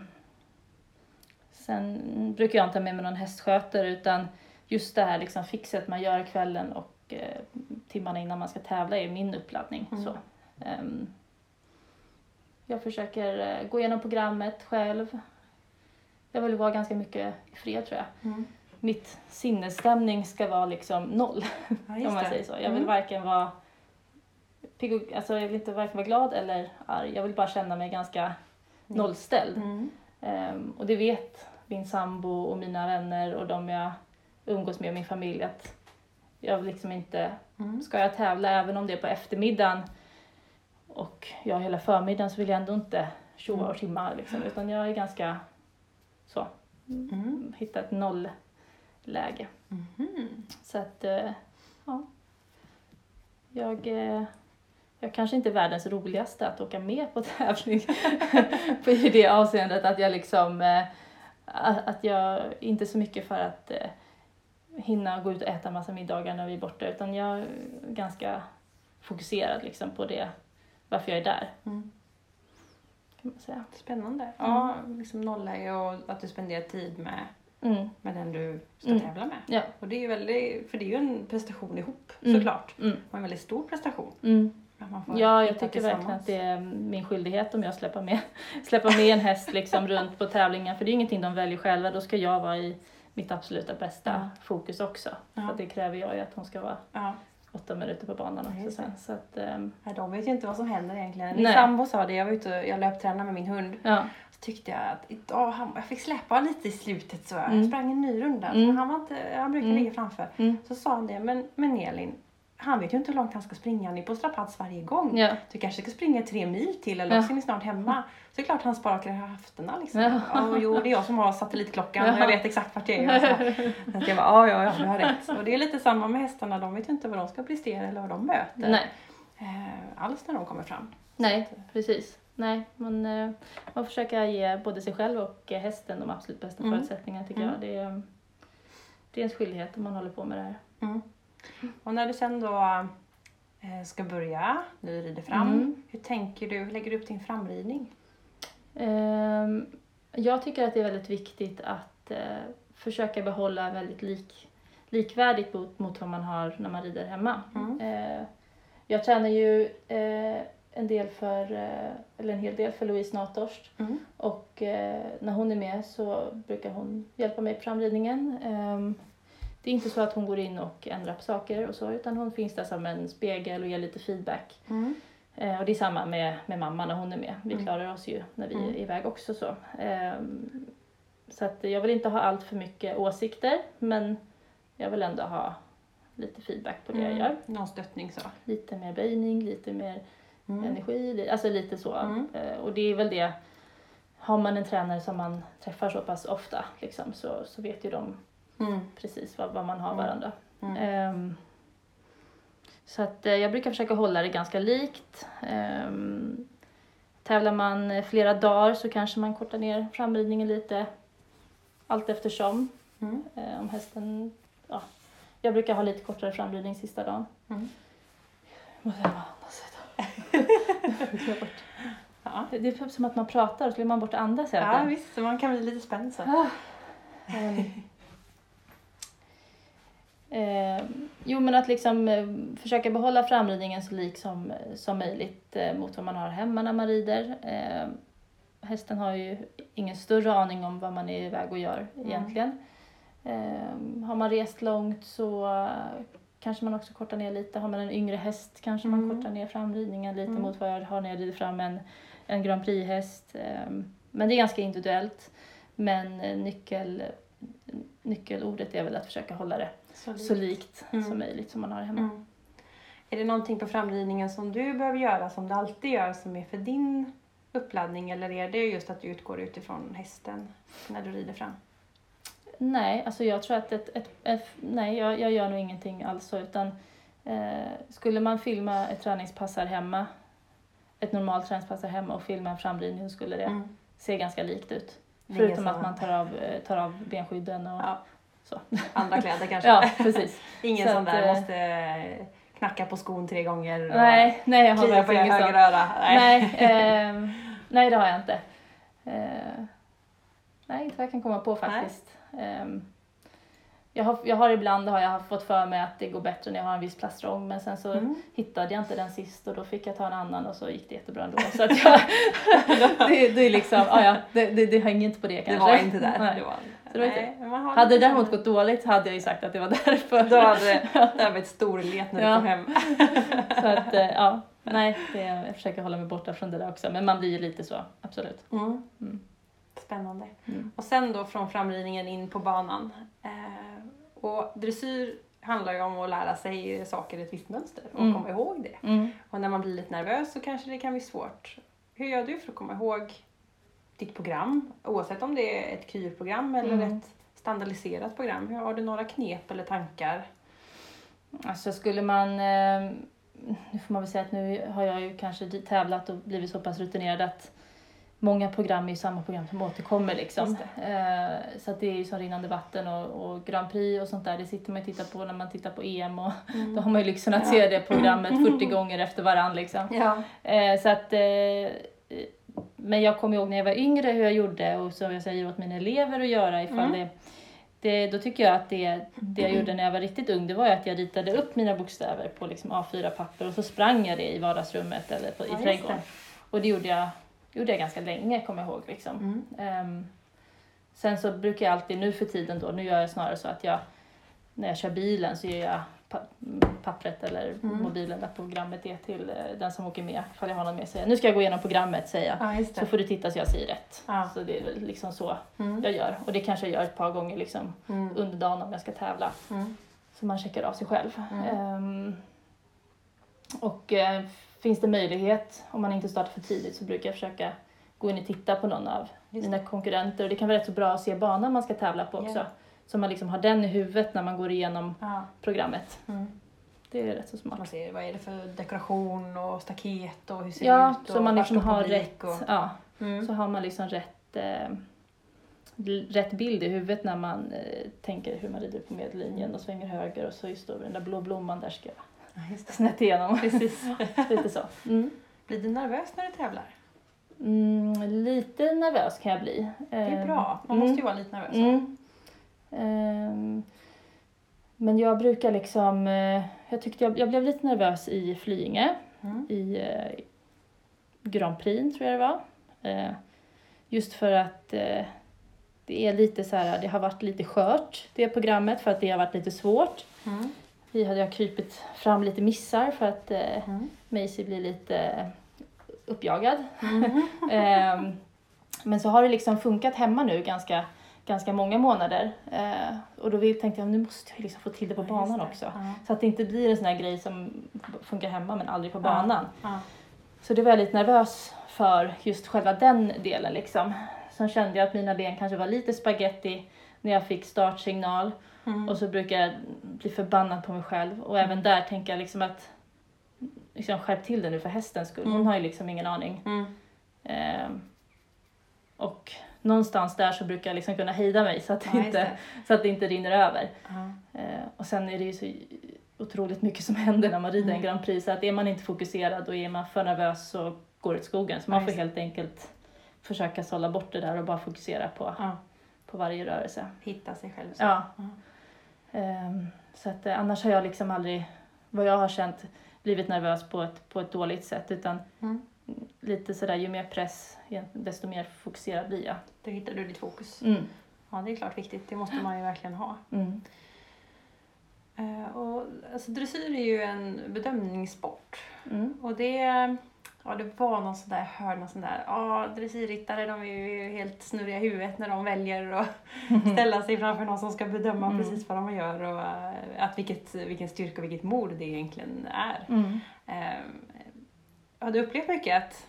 sen brukar jag inte ha med mig någon hästskötare utan just det här liksom fixet man gör kvällen och eh, timmarna innan man ska tävla är min uppladdning. Mm. Så, ehm, jag försöker eh, gå igenom programmet själv. Jag vill vara ganska mycket i fred tror jag. Mm. Mitt sinnesstämning ska vara liksom noll. Ja, om man säger så. Jag vill Mm. varken vara pigg och, alltså jag vill inte varken vara glad eller arg. Jag vill bara känna mig ganska nollställd. Mm. Ehm, och det vet min sambo och mina vänner och de jag umgås med och min familj att jag vill liksom inte, Mm. ska jag tävla även om det är på eftermiddagen och jag hela förmiddagen så vill jag ändå inte tjoa Mm. och tjimma liksom, utan jag är ganska så, Mm. hitta ett nollläge. Mhm. Så att, eh, ja. Jag, eh, jag kanske inte är världens roligaste att åka med på tävling. I det avseendet att jag liksom, eh, att jag inte så mycket för att eh, hinna gå ut och äta massa middagar när vi är borta utan jag är ganska fokuserad liksom på det, varför jag är där Mm. kan man säga. Spännande. Ja, liksom nollläge och att du spenderar tid med, Mm, med den du ska Mm. tävla med. ja. Och det är ju väldigt, för det är ju en prestation ihop Mm. såklart. Mm, Och en väldigt stor prestation. Ja, jag tycker verkligen att det är min skyldighet om jag släpper med, släpper med en häst liksom runt på tävlingar. För det är ingenting de väljer själva. Då ska jag vara i mitt absoluta bästa Ja. fokus också. Ja. För det kräver jag ju att hon ska vara Ja. åtta minuter på banan också sen. Så att, Nej, de vet ju inte vad som händer egentligen. Min sambo sa det, jag var ute och jag löptränade med min hund. så tyckte jag att idag, han, jag fick släppa lite i slutet så jag Mm. sprang en ny runda. Mm. Så han, var inte, han brukar Mm. ligga framför. Mm. Så sa han det, men, men Elin, han vet ju inte hur långt han ska springa. Han är på strapats varje gång. Ja. Du kanske ska springa tre mil till eller Ja. också är ni snart hemma. Så det är klart han sparar höfterna liksom. Ja. Ja. jo, det är jag som har satellitklockan Ja. och jag vet exakt vart jag är. Och så. Jag bara, ja, ja, ja, du har rätt. Och det är lite samma med hästarna. De vet ju inte vad de ska prestera eller vad de möter. Nej. Eh, alls när de kommer fram. Nej, precis. Nej, man, eh, man försöker ge både sig själv och eh, hästen de absolut bästa Mm. förutsättningarna tycker Mm. jag. Det är, det är ens skyldighet om man håller på med det här. Mm. Och när du sen då eh, ska börja, du rider fram. Mm. Hur tänker du? Hur lägger du upp din framridning? Ehm, jag tycker att det är väldigt viktigt att eh, försöka behålla väldigt lik, likvärdigt mot, mot vad man har när man rider hemma. Mm. Eh, jag tränar ju en del för, eller en hel del för Louise Natorst Mm. och eh, när hon är med så brukar hon hjälpa mig på framridningen. Ehm, det är inte så att hon går in och ändrar på saker och så utan hon finns där som en spegel och ger lite feedback. Mm. Eh, och det är samma med, med mamma när hon är med. Vi Mm. klarar oss ju när vi Mm. är iväg också. Så, Ehm, så att jag vill inte ha allt för mycket åsikter men jag vill ändå ha lite feedback på det jag gör. Någon stöttning så. Lite mer böjning, lite mer Mm. energi, alltså lite så. Mm. Eh, och det är väl det, har man en tränare som man träffar så pass ofta liksom, så, så vet ju de Mm. precis vad, vad man har Mm. varandra. Mm. Ehm, så att eh, jag brukar försöka hålla det ganska likt. Um, tävlar man eh, flera dagar så kanske man kortar ner framridningen lite allt eftersom. Mm. Eh, om hästen, ja, jag brukar ha lite kortare framridning sista dagen. Mm. Måste jag bara andas. Ja. Det det är som att man pratar och så glömmer man bort att andas hela ja, visst. Man kan bli lite spänd så. Ah. Eh, jo men att liksom eh, försöka behålla framridningen så lik som, som möjligt eh, mot vad man har hemma när man rider. Eh, hästen har ju ingen större aning om vad man är iväg och gör Mm. egentligen. Eh, har man rest långt så eh, kanske man också kortar ner lite. Har man en yngre häst kanske man Mm. kortar ner framridningen lite Mm. mot vad jag har när jag rider fram en, en Grand Prix-häst. Eh, men det är ganska individuellt. Men eh, nyckel, nyckelordet är väl att försöka hålla det Så så likt Mm. som möjligt som man har hemma. Mm. Är det någonting på framridningen som du behöver göra som du alltid gör som är för din uppladdning eller är det just att du utgår utifrån hästen när du rider fram? Nej, alltså jag tror att ett, ett, ett nej, jag, jag gör nog ingenting alls utan eh, skulle man filma ett träningspass här hemma, ett normalt träningspass här hemma och filma en framridning så skulle det Mm. se ganska likt ut. Förutom att man tar av, eh, tar av benskydden och Ja. Så. Andra kläder kanske? Ja, precis. Ingen så sån att, där eh, måste eh, knacka på skon tre gånger och Nej, nej jag har klia på höger sånt. öra? Nej, ehm, nej det har jag inte. Eh, nej, inte vad jag kan komma på faktiskt. Ehm, jag, har, jag har ibland har jag fått för mig att det går bättre när jag har en viss plastrång men sen så Mm. hittade jag inte den sist och då fick jag ta en annan och så gick det jättebra ändå. Så att jag, det, det är liksom, ah, ja, det, det, det hänger inte på det Det kanske. var inte där. Nej. Det var, det var inte- nej, Hade det däremot gått dåligt hade jag ju sagt att det var därför. Då hade det, det hade varit storlet när Ja. du kom hem. Så att, eh, ja, nej, det, jag försöker hålla mig borta från det där också. Men man blir ju lite så, absolut. Mm. Mm. Spännande. Mm. Och sen då från framridningen in på banan. Eh, och dressyr handlar ju om att lära sig saker i ett visst mönster och Mm. komma ihåg det. Mm. Och när man blir lite nervös så kanske det kan bli svårt. Hur gör du för att komma ihåg ditt program? Oavsett om det är ett KYR-program eller Mm. ett standardiserat program. Har du några knep eller tankar? Alltså skulle man, eh, nu får man väl säga att nu har jag ju kanske tävlat och blivit så pass rutinerad att många program är ju samma program som återkommer liksom. Eh, så att det är ju som rinnande vatten och, och Grand Prix och sånt där, det sitter man ju och tittar på när man tittar på EM och då har man ju lyxen att Ja. se det programmet 40 gånger efter varann liksom. Ja. Eh, så att, eh, men jag kommer ihåg när jag var yngre hur jag gjorde och som jag säger åt mina elever att göra ifall Mm. det, det Då tycker jag att det, det jag gjorde när jag var riktigt ung det var att jag ritade upp mina bokstäver på liksom A4-papper och så sprang jag det i vardagsrummet eller på, Ja, i trädgården. Och det gjorde jag, gjorde jag ganska länge kommer jag ihåg. Liksom. Mm. Ehm, sen så brukar jag alltid nu för tiden då, nu gör jag snarare så att jag när jag kör bilen så gör jag pa pappret eller Mm. mobilen där programmet är till eh, den som åker med. Ifall jag har någon med sig. Nu ska jag gå igenom programmet säger jag. Ja, Så får du titta så jag säger rätt. Ja. Så det är väl liksom så Mm. jag gör. Och det kanske jag gör ett par gånger liksom Mm. under dagen om jag ska tävla. Mm. Så man checkar av sig själv. Ehm, och eh, finns det möjlighet, om man inte startar för tidigt, så brukar jag försöka gå in och titta på någon av Just mina konkurrenter. Och det kan vara rätt så bra att se banan man ska tävla på också. Ja. Så man liksom har den i huvudet när man går igenom Ja. programmet. Mm. Det är rätt så smart. Man ser vad är det för dekoration och staket och hur ser Ja, det ut så man liksom har rätt, Och... ja, Mm. så har man liksom rätt, eh, rätt bild i huvudet när man eh, tänker hur man rider på medellinjen och svänger höger och så just då den där blå blomman där ska jag. snett igenom. Precis, lite så. Mm. Blir du nervös när du tävlar? Mm, lite nervös kan jag bli. Det är bra. Man måste ju vara lite nervös. Mm. Ehm, men jag brukar liksom, eh, jag tyckte jag, jag blev lite nervös i Flyinge, Mm. i eh, Grand Prix tror jag det var. Eh, just för att det är lite så här, det har varit lite skört det programmet för att det har varit lite svårt. Mm. Vi hade jag krypit fram lite missar för att eh, Mm. Maisie blir lite uppjagad. Mm. Ehm, men så har det liksom funkat hemma nu ganska, ganska många månader. Eh, och då tänkte jag nu måste jag liksom få till det på Ja, banan det. också. Ja. Så att det inte blir en sån här grej som funkar hemma men aldrig på banan. Ja. Så det var jag lite nervös för just själva den delen liksom. Sen kände jag att mina ben kanske var lite spaghetti när jag fick startsignal. Mm. Och så brukar jag bli förbannad på mig själv. Och även där tänker jag liksom att liksom skärp till det nu för hästens skull. Hon Mm. har ju liksom ingen aning. Mm. Ehm, och någonstans där så brukar jag liksom kunna hejda mig så att, det Ja, inte, det. så att det inte rinner över. Ja. Ehm, och sen är det ju så otroligt mycket som händer när man rider en Mm. Grand Prix. Så att är man inte fokuserad och är man för nervös så går det åt skogen. Så Ja, man får just det. helt enkelt försöka sålla bort det där och bara fokusera på, Ja. på varje rörelse. Hitta sig själv. så. Ja. Ja. Ehm, så att eh, annars har jag liksom aldrig, vad jag har känt, blivit nervös på ett, på ett dåligt sätt. Utan Mm. lite sådär, ju mer press, desto mer fokuserad blir jag. Då hittar du ditt fokus. Mm. Ja, det är klart viktigt. Det måste man ju verkligen ha. Mm. Eh, och, alltså, dressyr är ju en bedömningssport. Mm. Och det, ja, det var någon sån där, jag hörde någon sån där, ja dressyrryttare de är ju helt snurriga i huvudet när de väljer att ställa sig framför någon som ska bedöma Mm. precis vad de gör och eh, att vilket, vilken styrka och vilket mod det egentligen är. Mm. Har du upplevt mycket att,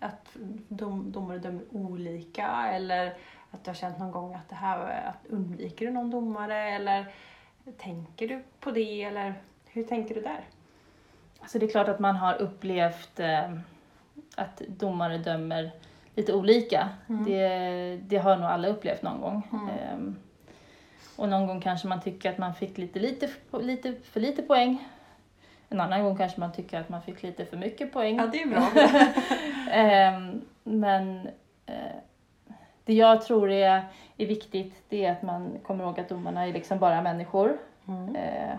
att dom, domare dömer olika eller att du har känt någon gång att det här, att undviker du någon domare eller tänker du på det eller hur tänker du där? Alltså det är klart att man har upplevt eh, att domare dömer lite olika. Mm. Det, det har nog alla upplevt någon gång. Mm. Ehm, och någon gång kanske man tycker att man fick lite, lite, lite för lite poäng. En annan gång kanske man tycker att man fick lite för mycket poäng. Ja, det är bra. Ehm, men eh, det jag tror är, är viktigt det är att man kommer ihåg att domarna är liksom bara människor. Mm. Eh,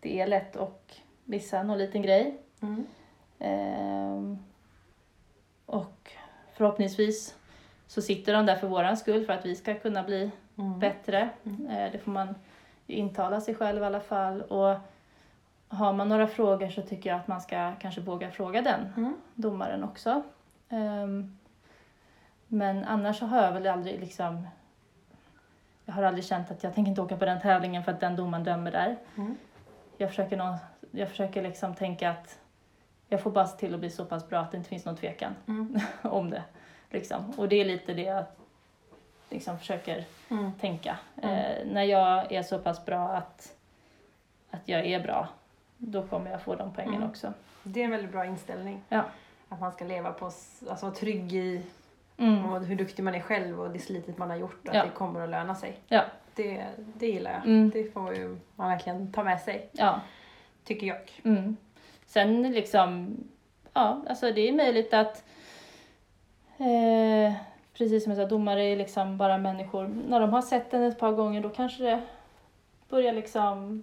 det är lätt att missa någon liten grej. Mm. Ehm, och förhoppningsvis så sitter de där för våran skull för att vi ska kunna bli Mm. bättre. Mm. Eh, det får man intala sig själv i alla fall. Och har man några frågor så tycker jag att man ska kanske våga fråga den Mm. domaren också. Ehm, men annars så har jag väl aldrig liksom jag har aldrig känt att jag tänker inte åka på den tävlingen för att den domaren dömer där. Mm. Jag försöker, nå- jag försöker liksom tänka att jag får bara se till att bli så pass bra att det inte finns någon tvekan Mm. om det. Liksom. Och det är lite det jag liksom försöker Mm. tänka. Mm. Eh, när jag är så pass bra att, att jag är bra, då kommer jag få de poängen Mm. också. Det är en väldigt bra inställning. Ja. Att man ska leva på, alltså vara trygg i Mm. och hur duktig man är själv och det slitet man har gjort och att Ja. det kommer att löna sig. Ja. Det, det gillar jag. Mm. Det får ju man verkligen ta med sig, Ja. Tycker jag. Mm. Sen liksom, ja, alltså det är möjligt att eh, precis som jag sa, domare är liksom bara människor. När de har sett den ett par gånger då kanske det börjar liksom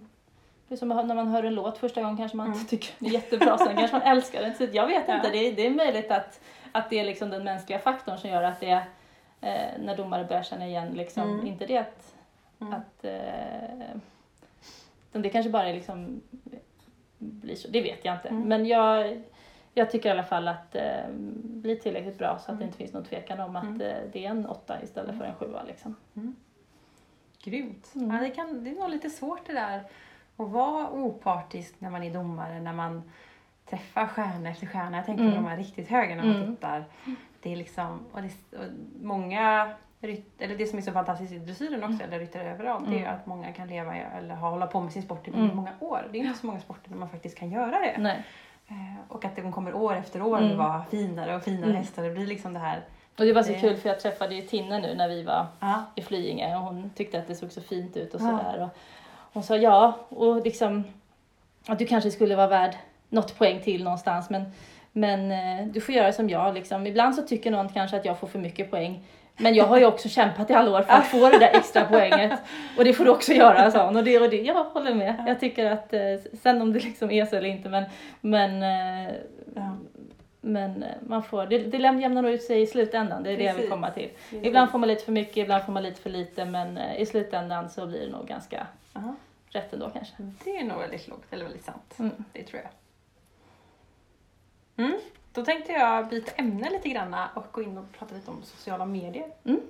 det är som när man hör en låt första gången kanske man Mm. inte tycker den är jättebra, sen kanske man älskar den. Så jag vet Ja. inte, det är, det är möjligt att, att det är liksom den mänskliga faktorn som gör att det är eh, när domare börjar känna igen liksom, Mm. inte det att, Mm. att eh, det kanske bara är liksom blir så, det vet jag inte. Mm. Men jag, jag tycker i alla fall att det blir tillräckligt bra så att Mm. det inte finns någon tvekan om att Mm. eh, det är en åtta istället för en sjua. Liksom. Grymt. Mm. Ja, det, kan, det är nog lite svårt det där att vara opartisk när man är domare, när man träffar stjärna efter stjärna. Jag tänker Mm. på de här riktigt höga när man Mm. tittar. Det är liksom, och det, och många rytt, eller det som är så fantastiskt i dressyren också, eller ryttare överallt, det är Mm. att många kan leva eller hålla på med sin sport i Mm. många år. Det är inte så många sporter där man faktiskt kan göra det. Nej. Eh, Och att de kommer år efter år Mm. vara finare och finare Mm. hästar. Det blir liksom det här, Och det var så Det- kul för jag träffade ju Tinne nu när vi var ja, i Flyinge och hon tyckte att det såg så fint ut och Ja. sådär. Och hon sa ja, och liksom att du kanske skulle vara värd något poäng till någonstans men, men eh, du får göra som jag liksom. Ibland så tycker någon kanske att jag får för mycket poäng. Men jag har ju också kämpat i alla år för att få det där extra poänget. Och det får du också göra, sa hon. Och det och det, jag håller med. Jag tycker att, eh, sen om det liksom är så eller inte, men, men, eh, ja. men eh, man får, det, det jämnar nog ut sig i slutändan, det är det jag vill Precis. komma till. Ibland får man lite för mycket, ibland får man lite för lite, men eh, i slutändan så blir det nog ganska Ja. rätt ändå kanske. Det är nog väldigt lågt, eller väldigt sant. Mm. Det tror jag. Mm. Då tänkte jag byta ämne lite grann och gå in och prata lite om sociala medier. Mm.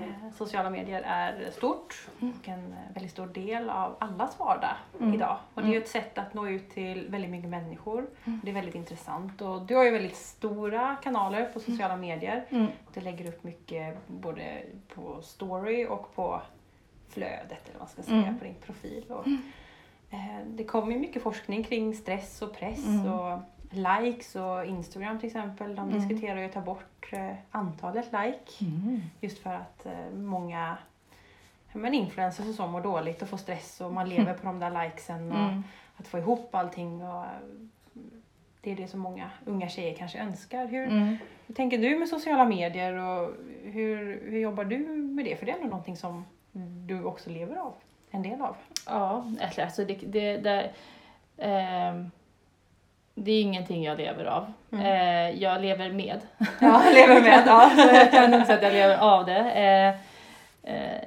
Eh, Sociala medier är stort och en eh, väldigt stor del av allas vardag Mm. idag. Och det är ju Mm. ett sätt att nå ut till väldigt mycket människor. Mm. Det är väldigt intressant och du har ju väldigt stora kanaler på sociala medier. Mm. Du lägger upp mycket både på story och på flödet eller vad man ska säga, Mm. på din profil. Och, eh, det kommer ju mycket forskning kring stress och press Mm. och likes och Instagram till exempel. De Mm. diskuterar ju att ta bort eh, antalet like just för att eh, många men influencers och så mår dåligt och får stress och man lever på de där likesen och Mm. att få ihop allting. Och, eh, det är det som många unga tjejer kanske önskar. Hur, Mm. hur tänker du med sociala medier och hur, hur jobbar du med det? För det är ändå någonting som du också lever av, en del av. Ja, eller alltså det, det, det, ehm, det är ingenting jag lever av. Mm. Eh, jag lever med. Ja, lever med. Ja. så jag kan inte säga att jag lever av det. Eh, eh,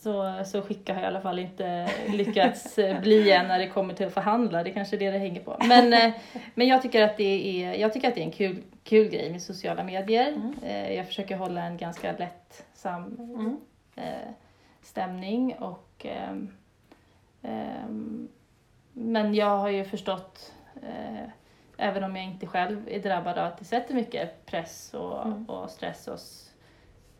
så, så skicka har jag i alla fall inte lyckats eh, bli än när det kommer till att förhandla. Det är kanske är det det hänger på. Men, eh, men jag tycker att det är, jag tycker att det är en kul, kul grej med sociala medier. Mm. Eh, jag försöker hålla en ganska lättsam Mm. stämning och ehm, ehm, men jag har ju förstått även om jag inte själv är drabbad av att det sätter mycket press och, Mm. och stress hos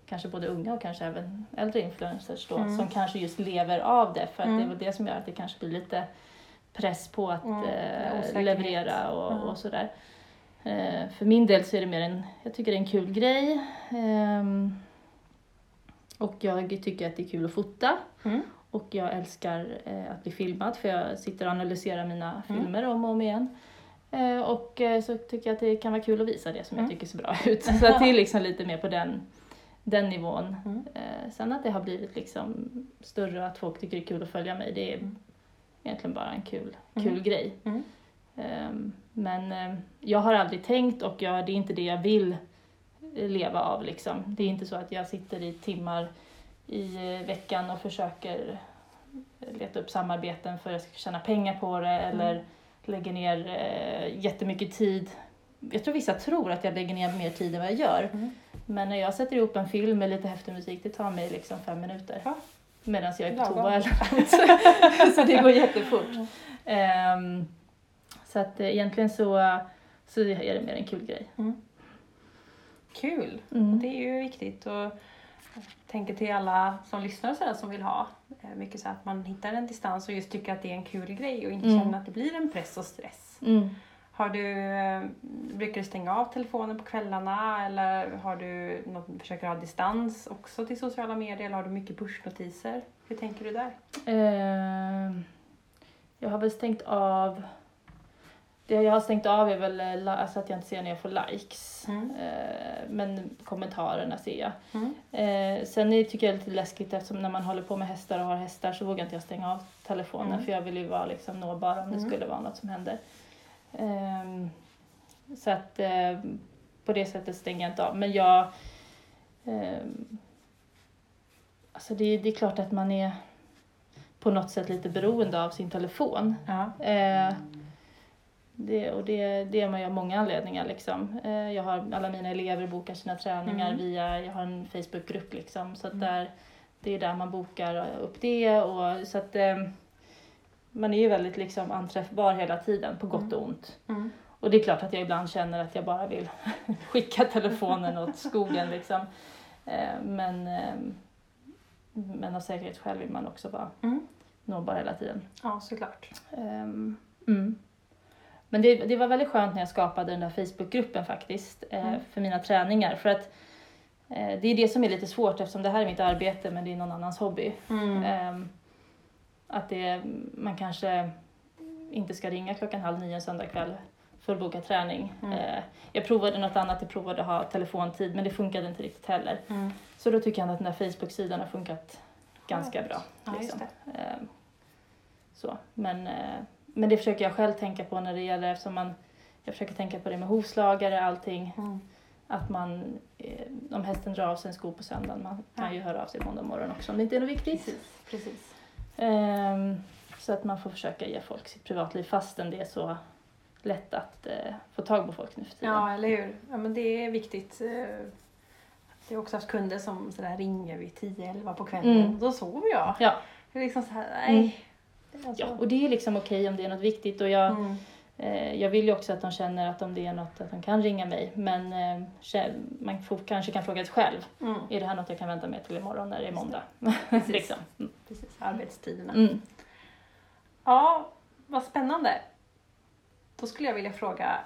kanske både unga och kanske även äldre influencers då, Mm. som kanske just lever av det för att Mm. det är väl det som gör att det kanske blir lite press på att Mm, eh, leverera och, Mm. och sådär. Eh, för min del så är det mer en, jag tycker det är en kul grej. Ehm, och jag tycker att det är kul att fota. Och jag älskar eh, att bli filmad för jag sitter och analyserar mina Mm. filmer om och om igen. Eh, och eh, så tycker jag att det kan vara kul att visa det som Mm. jag tycker ser bra ut. Så att det är liksom lite mer på den, den nivån. Mm. Eh, sen att det har blivit liksom större och att folk tycker det är kul att följa mig, det är Mm. egentligen bara en kul, Mm. kul grej. Mm. Ehm, men eh, jag har aldrig tänkt och jag, det är inte det jag vill leva av. Liksom. Det är inte så att jag sitter i timmar i eh, veckan och försöker leta upp samarbeten för att jag ska tjäna pengar på det eller lägger ner eh, jättemycket tid. Jag tror vissa tror att jag lägger ner mer tid än vad jag gör. Mm. Men när jag sätter ihop en film med lite häftig musik, det tar mig liksom fem minuter. Ja. Medan jag är på toa eller något. Så det går jättefort. Ehm, så att eh, egentligen så, så är det mer en kul grej. Kul! Mm. Det är ju viktigt. Och tänker till alla som lyssnar sådär som vill ha eh, mycket så att man hittar en distans och just tycker att det är en kul grej och inte Mm. känner att det blir en press och stress. Mm. Har du, eh, brukar du stänga av telefonen på kvällarna eller har du något, försöker ha distans också till sociala medier eller har du mycket pushnotiser? Hur tänker du där? Ehm, jag har väl stängt av det jag har stängt av är väl eh, alltså att jag inte ser när jag får likes. Mm. Eh, men kommentarerna ser jag. Mm. Eh, sen är- tycker jag det är lite läskigt eftersom när man håller på med hästar och har hästar så vågar inte jag stänga av telefonen Mm. för jag vill ju vara liksom nåbar om det Mm. skulle vara något som händer. Ehm, så att på det sättet stänger jag inte av. Men jag... ehm, alltså det, det är klart att man är... på något sätt lite beroende av sin telefon. Ja. Det, och det, det är man ju av många anledningar. Liksom. Eh, jag har alla mina elever bokar sina träningar Mm. via, jag har en Facebookgrupp liksom, så att Mm. där, det är där man bokar upp det. Och, så att, eh, man är ju väldigt liksom, anträffbar hela tiden, på gott och ont. Mm. Och det är klart att jag ibland känner att jag bara vill skicka telefonen åt skogen. Liksom. Eh, men, men av säkerhetsskäl vill man också vara Mm. nåbar hela tiden. ja, såklart. Ehm, mm. Men det, det var väldigt skönt när jag skapade den där Facebookgruppen faktiskt, eh, Mm. för mina träningar. För att eh, det är det som är lite svårt eftersom det här är mitt arbete men det är någon annans hobby. Mm. Ehm, att det, man kanske inte ska ringa klockan halv nio en söndag kväll för att boka träning. Mm. Eh, jag provade något annat, jag provade att ha telefontid men det funkade inte riktigt heller. Mm. Så då tycker jag att den där Facebook-sidan har funkat ganska bra. Ja, liksom. det. Eh, så. Men, men det försöker jag själv tänka på när det gäller, eftersom man, jag försöker tänka på det med hovslagare, allting. Mm. Att man, eh, om hästen drar av sig en sko på söndagen, man kan Ja. ju höra av sig måndag morgon också om det inte är något viktigt. Precis. Precis. Ehm, så att man får försöka ge folk sitt privatliv fastän det är så lätt att eh, få tag på folk nu för tiden. Ja, eller hur? Ja, men det är viktigt. Eh, Jag har också haft kunder som sådär ringer vid 10-11 på kvällen. Mm. Då sover jag. Ja. Det är liksom så här, nej. Det är alltså- Ja, och det är liksom okej om det är något viktigt och jag, Mm. Eh, jag vill ju också att de känner att om det är något att de kan ringa mig. Men eh, man får, kanske kan fråga sig själv. Mm. Är det här något jag kan vänta med till imorgon när det är måndag? Precis. liksom. mm. Precis, arbetstiderna. Mm. Ja, vad spännande. Då skulle jag vilja fråga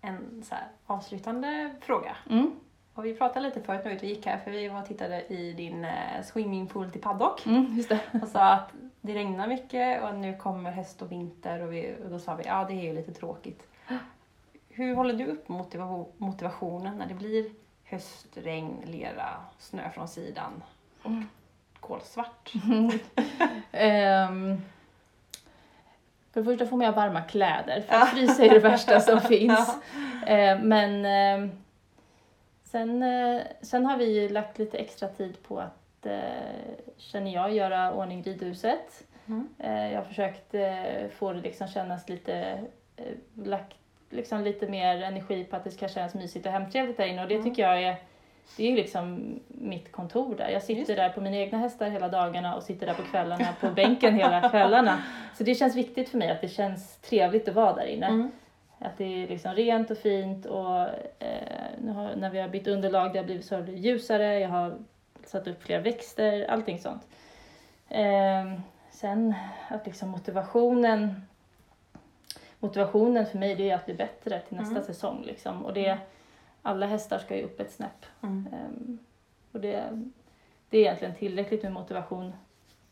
en så här avslutande fråga. Mm. Och vi pratade lite förut när vi gick här, för vi var och tittade i din eh, swimmingpool till paddock. Mm, just det. och sa att det regnar mycket och nu kommer höst och vinter och, vi, och då sa vi ja det är ju lite tråkigt. Hur håller du upp motiva- motivationen när det blir höst, regn, lera, snö från sidan och kolsvart? Ehm, för det första får man ju varma kläder, för att frysa är det värsta som finns. Eh, men eh, sen, eh, sen har vi lagt lite extra tid på att, eh, känner jag, göra ordning ridhuset. Mm. Eh, jag har försökt få det liksom kännas lite, lagt liksom lite mer energi på att det ska kännas mysigt och hemtrevligt där inne och det Mm. tycker jag är det är ju liksom mitt kontor där. Jag sitter där på mina egna hästar hela dagarna och sitter där på kvällarna på bänken hela kvällarna. Så det känns viktigt för mig att det känns trevligt att vara där inne. Mm. Att det är liksom rent och fint och eh, nu har, när vi har bytt underlag det har blivit så ljusare, jag har satt upp fler växter, allting sånt. Ehm, sen att liksom motivationen Motivationen för mig det är att bli bättre till nästa Mm. säsong. Liksom. Och det, alla hästar ska ju upp ett snäpp. Mm. Ehm, och det, det är egentligen tillräckligt med motivation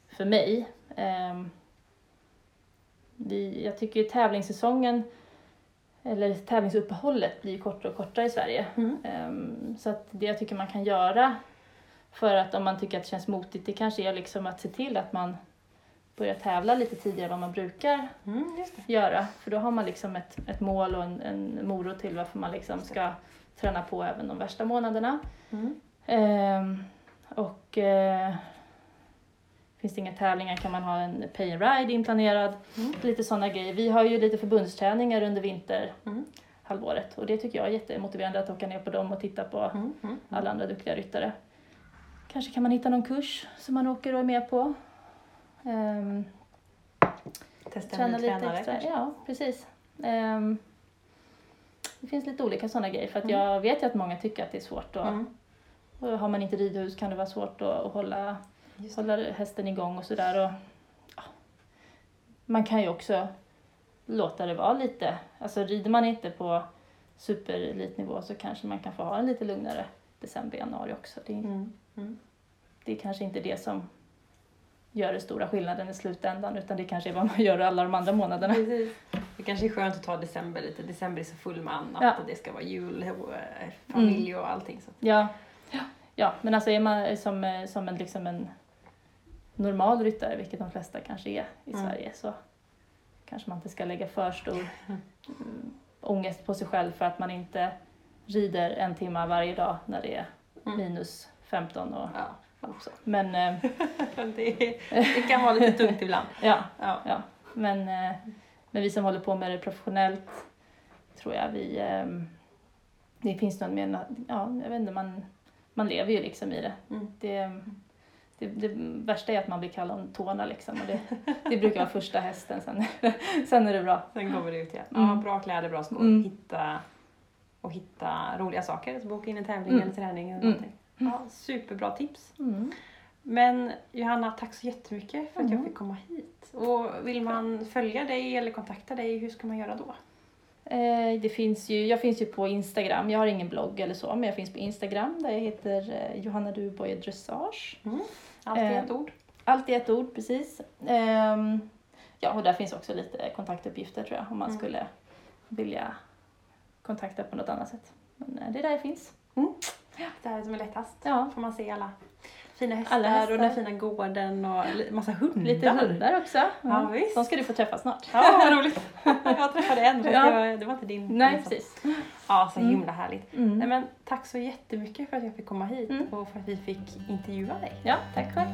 för mig. Ehm, vi, jag tycker tävlingssäsongen, eller tävlingsuppehållet, blir kortare och kortare i Sverige. Mm. Ehm, så att det jag tycker man kan göra för att om man tycker att det känns motigt, det kanske är liksom att se till att man börjar tävla lite tidigare än vad man brukar Mm, göra. För då har man liksom ett, ett mål och en, en morot till varför man liksom ska träna på även de värsta månaderna. Mm. Ehm, och eh, finns det inga tävlingar kan man ha en pay and ride inplanerad. Mm. Lite sådana grejer. Vi har ju lite förbundsträningar under vinterhalvåret Mm. och det tycker jag är jättemotiverande att åka ner på dem och titta på Mm. Mm. alla andra duktiga ryttare. Kanske kan man hitta någon kurs som man åker och är med på. Ehm, Testa träna lite tränare extra. kanske? Ja, precis. Ehm, det finns lite olika sådana grejer för att Mm. jag vet ju att många tycker att det är svårt. Och, Mm. och har man inte ridhus kan det vara svårt att, att hålla. Hålla hästen igång och sådär. Och, ja. Man kan ju också låta det vara lite, alltså rider man inte på superelitnivå så kanske man kan få ha en lite lugnare december, januari också. Det, Mm. Mm. det är kanske inte det som gör den stora skillnaden i slutändan utan det kanske är vad man gör alla de andra månaderna. Precis. Det kanske är skönt att ta december lite. December är så full med annat Ja. och det ska vara jul och eh, familj och allting. Så. Ja, ja, ja men alltså är man som, eh, som en, liksom en normal ryttare, vilket de flesta kanske är i Mm. Sverige, så kanske man inte ska lägga för stor mm, ångest på sig själv för att man inte rider en timme varje dag när det är Mm. minus 15 och Ja. också. Men eh, det, det kan vara lite tungt ibland. ja, Ja. ja. Men, eh, men vi som håller på med det professionellt tror jag vi... Eh, det finns någon mer... Ja, jag vet inte, man, man lever ju liksom i det. Mm. Det, det, det värsta är att man blir kall om tårna liksom. Och det, det brukar vara första hästen, sen, sen är det bra. Sen kommer det ut igen. Mm. Ja, bra kläder, bra skor. Mm. Hitta, och hitta roliga saker. Så boka in en tävling Mm. eller träning eller Mm. någonting. Ja, superbra tips. Mm. Men Johanna, tack så jättemycket för att jag Mm. fick komma hit. Och vill man följa dig eller kontakta dig, hur ska man göra då? Eh, det finns ju, jag finns ju på Instagram, jag har ingen blogg eller så, men jag finns på Instagram där jag heter eh, Johanna Duboy Dressage. Allt i Eh, ett ord. Allt i ett ord, precis. Ehm, ja, och där finns också lite kontaktuppgifter tror jag, om man Mm. skulle vilja kontakta på något annat sätt. Men det är där jag finns. Det här som är lättast. Ja, får man se alla fina hästar, Alla hästar. och den fina gården och massa hundar. lite hundar också. Ja, visst. De ska du få träffa snart. Ja, vad roligt. Jag träffade en, Ja. det, var, det var inte din. Nej, precis. Ja, så Mm. himla härligt. Mm. Nej, men, tack så jättemycket för att jag fick komma hit Mm. och för att vi fick intervjua dig. Ja, tack själv.